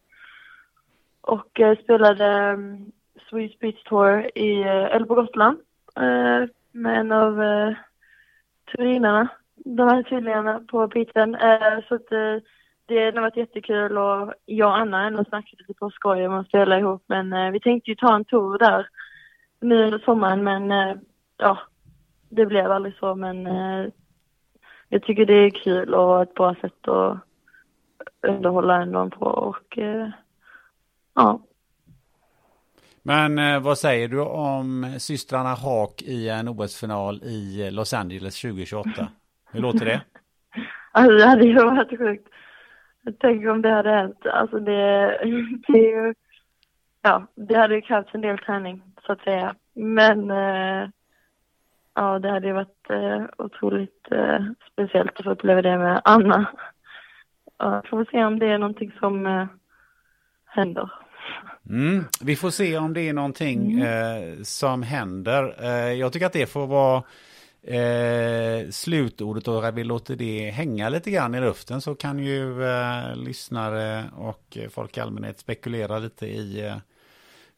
och eh, spelade mm, um, Swedish Beach Tour i, eh, eller på Gotland eh, med en av eh, turinarna, de här tvillingarna på beachen. Eh, så att eh, det har varit jättekul och jag och Anna har ändå snackat lite på skoj om att spela ihop men eh, vi tänkte ju ta en tour där nu under sommaren men eh, ja, det blev aldrig så men jag tycker det är kul och ett bra sätt att underhålla ändå på och ja. Men eh, vad säger du om systrarna Haak i en OS-final i Los Angeles 2028? Hur låter det? alltså det hade ju varit sjukt. Tänk om det hade hänt. Alltså det, det är ju, ja, det hade ju krävts en del träning så att säga. Men eh, ja, det hade ju varit eh, otroligt eh, speciellt att få uppleva det med Anna. Ja, får se om det är någonting som eh, händer. Mm, vi får se om det är någonting eh, som händer. Eh, jag tycker att det får vara eh, slutordet och vi låter det hänga lite grann i luften så kan ju eh, lyssnare och folk i allmänhet spekulera lite i eh,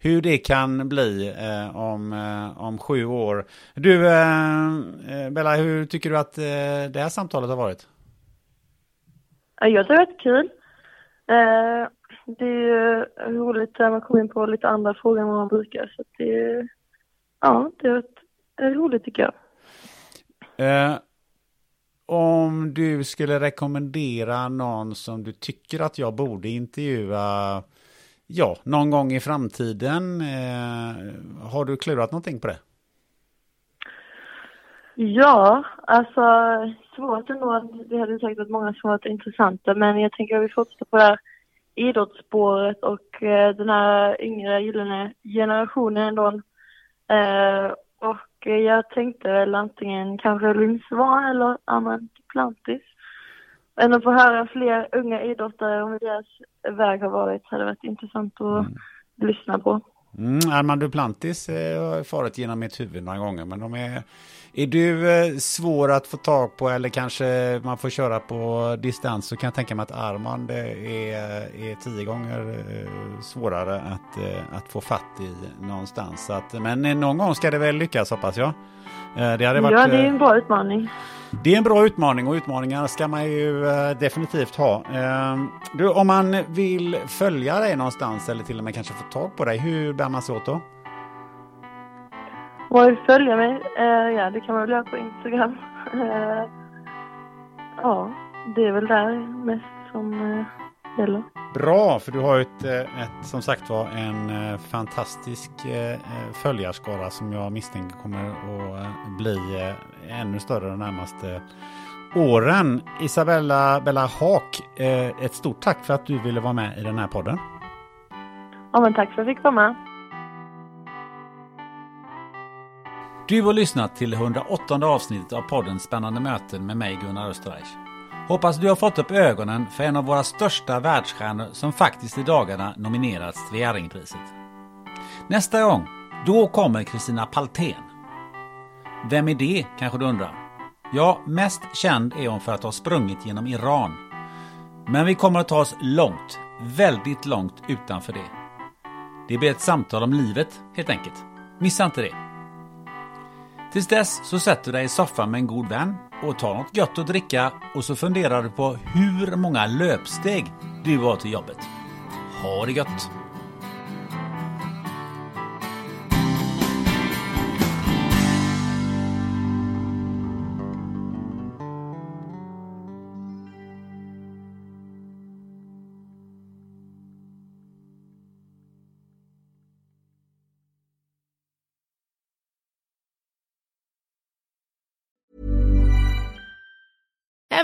hur det kan bli eh, om, eh, om sju år. Du, eh, Bella, hur tycker du att det här samtalet har varit? Jag tycker det har varit kul. Det är roligt när man kommer in på lite andra frågor än vad man brukar. Så det, ja, det varit roligt tycker jag. Eh, om du skulle rekommendera någon som du tycker att jag borde intervjua ja, någon gång i framtiden. Eh, har du klurat någonting på det? Ja, alltså svårt ändå. Det hade säkert varit många som varit intressanta men jag tänker att vi fortsätter på det här idrottsspåret och eh, den här yngre gyllene generationen ändå. Eh, och jag tänkte väl antingen kanske Lindsvan eller Armand Plantis. Än att få höra fler unga idrottare om hur deras väg har varit hade varit intressant att mm. lyssna på. Mm, Armand Duplantis eh, har farit genom mitt huvud några gånger, men de är... Är du eh, svår att få tag på eller kanske man får köra på distans så kan jag tänka mig att Armand eh, är, är tio gånger eh, svårare att, eh, att få fatt i någonstans. Så att, men eh, någon gång ska det väl lyckas hoppas jag. Det hade varit, ja, det är en bra utmaning. Det är en bra utmaning och utmaningar ska man ju definitivt ha. Du, om man vill följa dig någonstans eller till och med kanske få tag på dig, hur bär man sig åt då? Var vill följa mig? Ja, det kan man väl göra på Instagram. Ja, det är väl där mest som gäller. Bra, för du har ju ett, ett, som sagt var en fantastisk följarskara som jag misstänker kommer att bli ännu större de närmaste åren. Isabella Bella Haak, ett stort tack för att du ville vara med i den här podden. Ja, men tack för att jag fick vara med. Du har lyssnat till 108 avsnittet av podden Spännande möten med mig Gunnar Österreich. Hoppas du har fått upp ögonen för en av våra största världsstjärnor som faktiskt i dagarna nominerats till Jerringpriset. Nästa gång, då kommer Kristina Paltén. Vem är det, kanske du undrar? Ja, mest känd är hon för att ha sprungit genom Iran. Men vi kommer att ta oss långt, väldigt långt utanför det. Det blir ett samtal om livet, helt enkelt. Missa inte det! Tills dess så sätter du dig i soffan med en god vän och tar något gött att dricka och så funderar du på hur många löpsteg du har till jobbet. Ha det gött!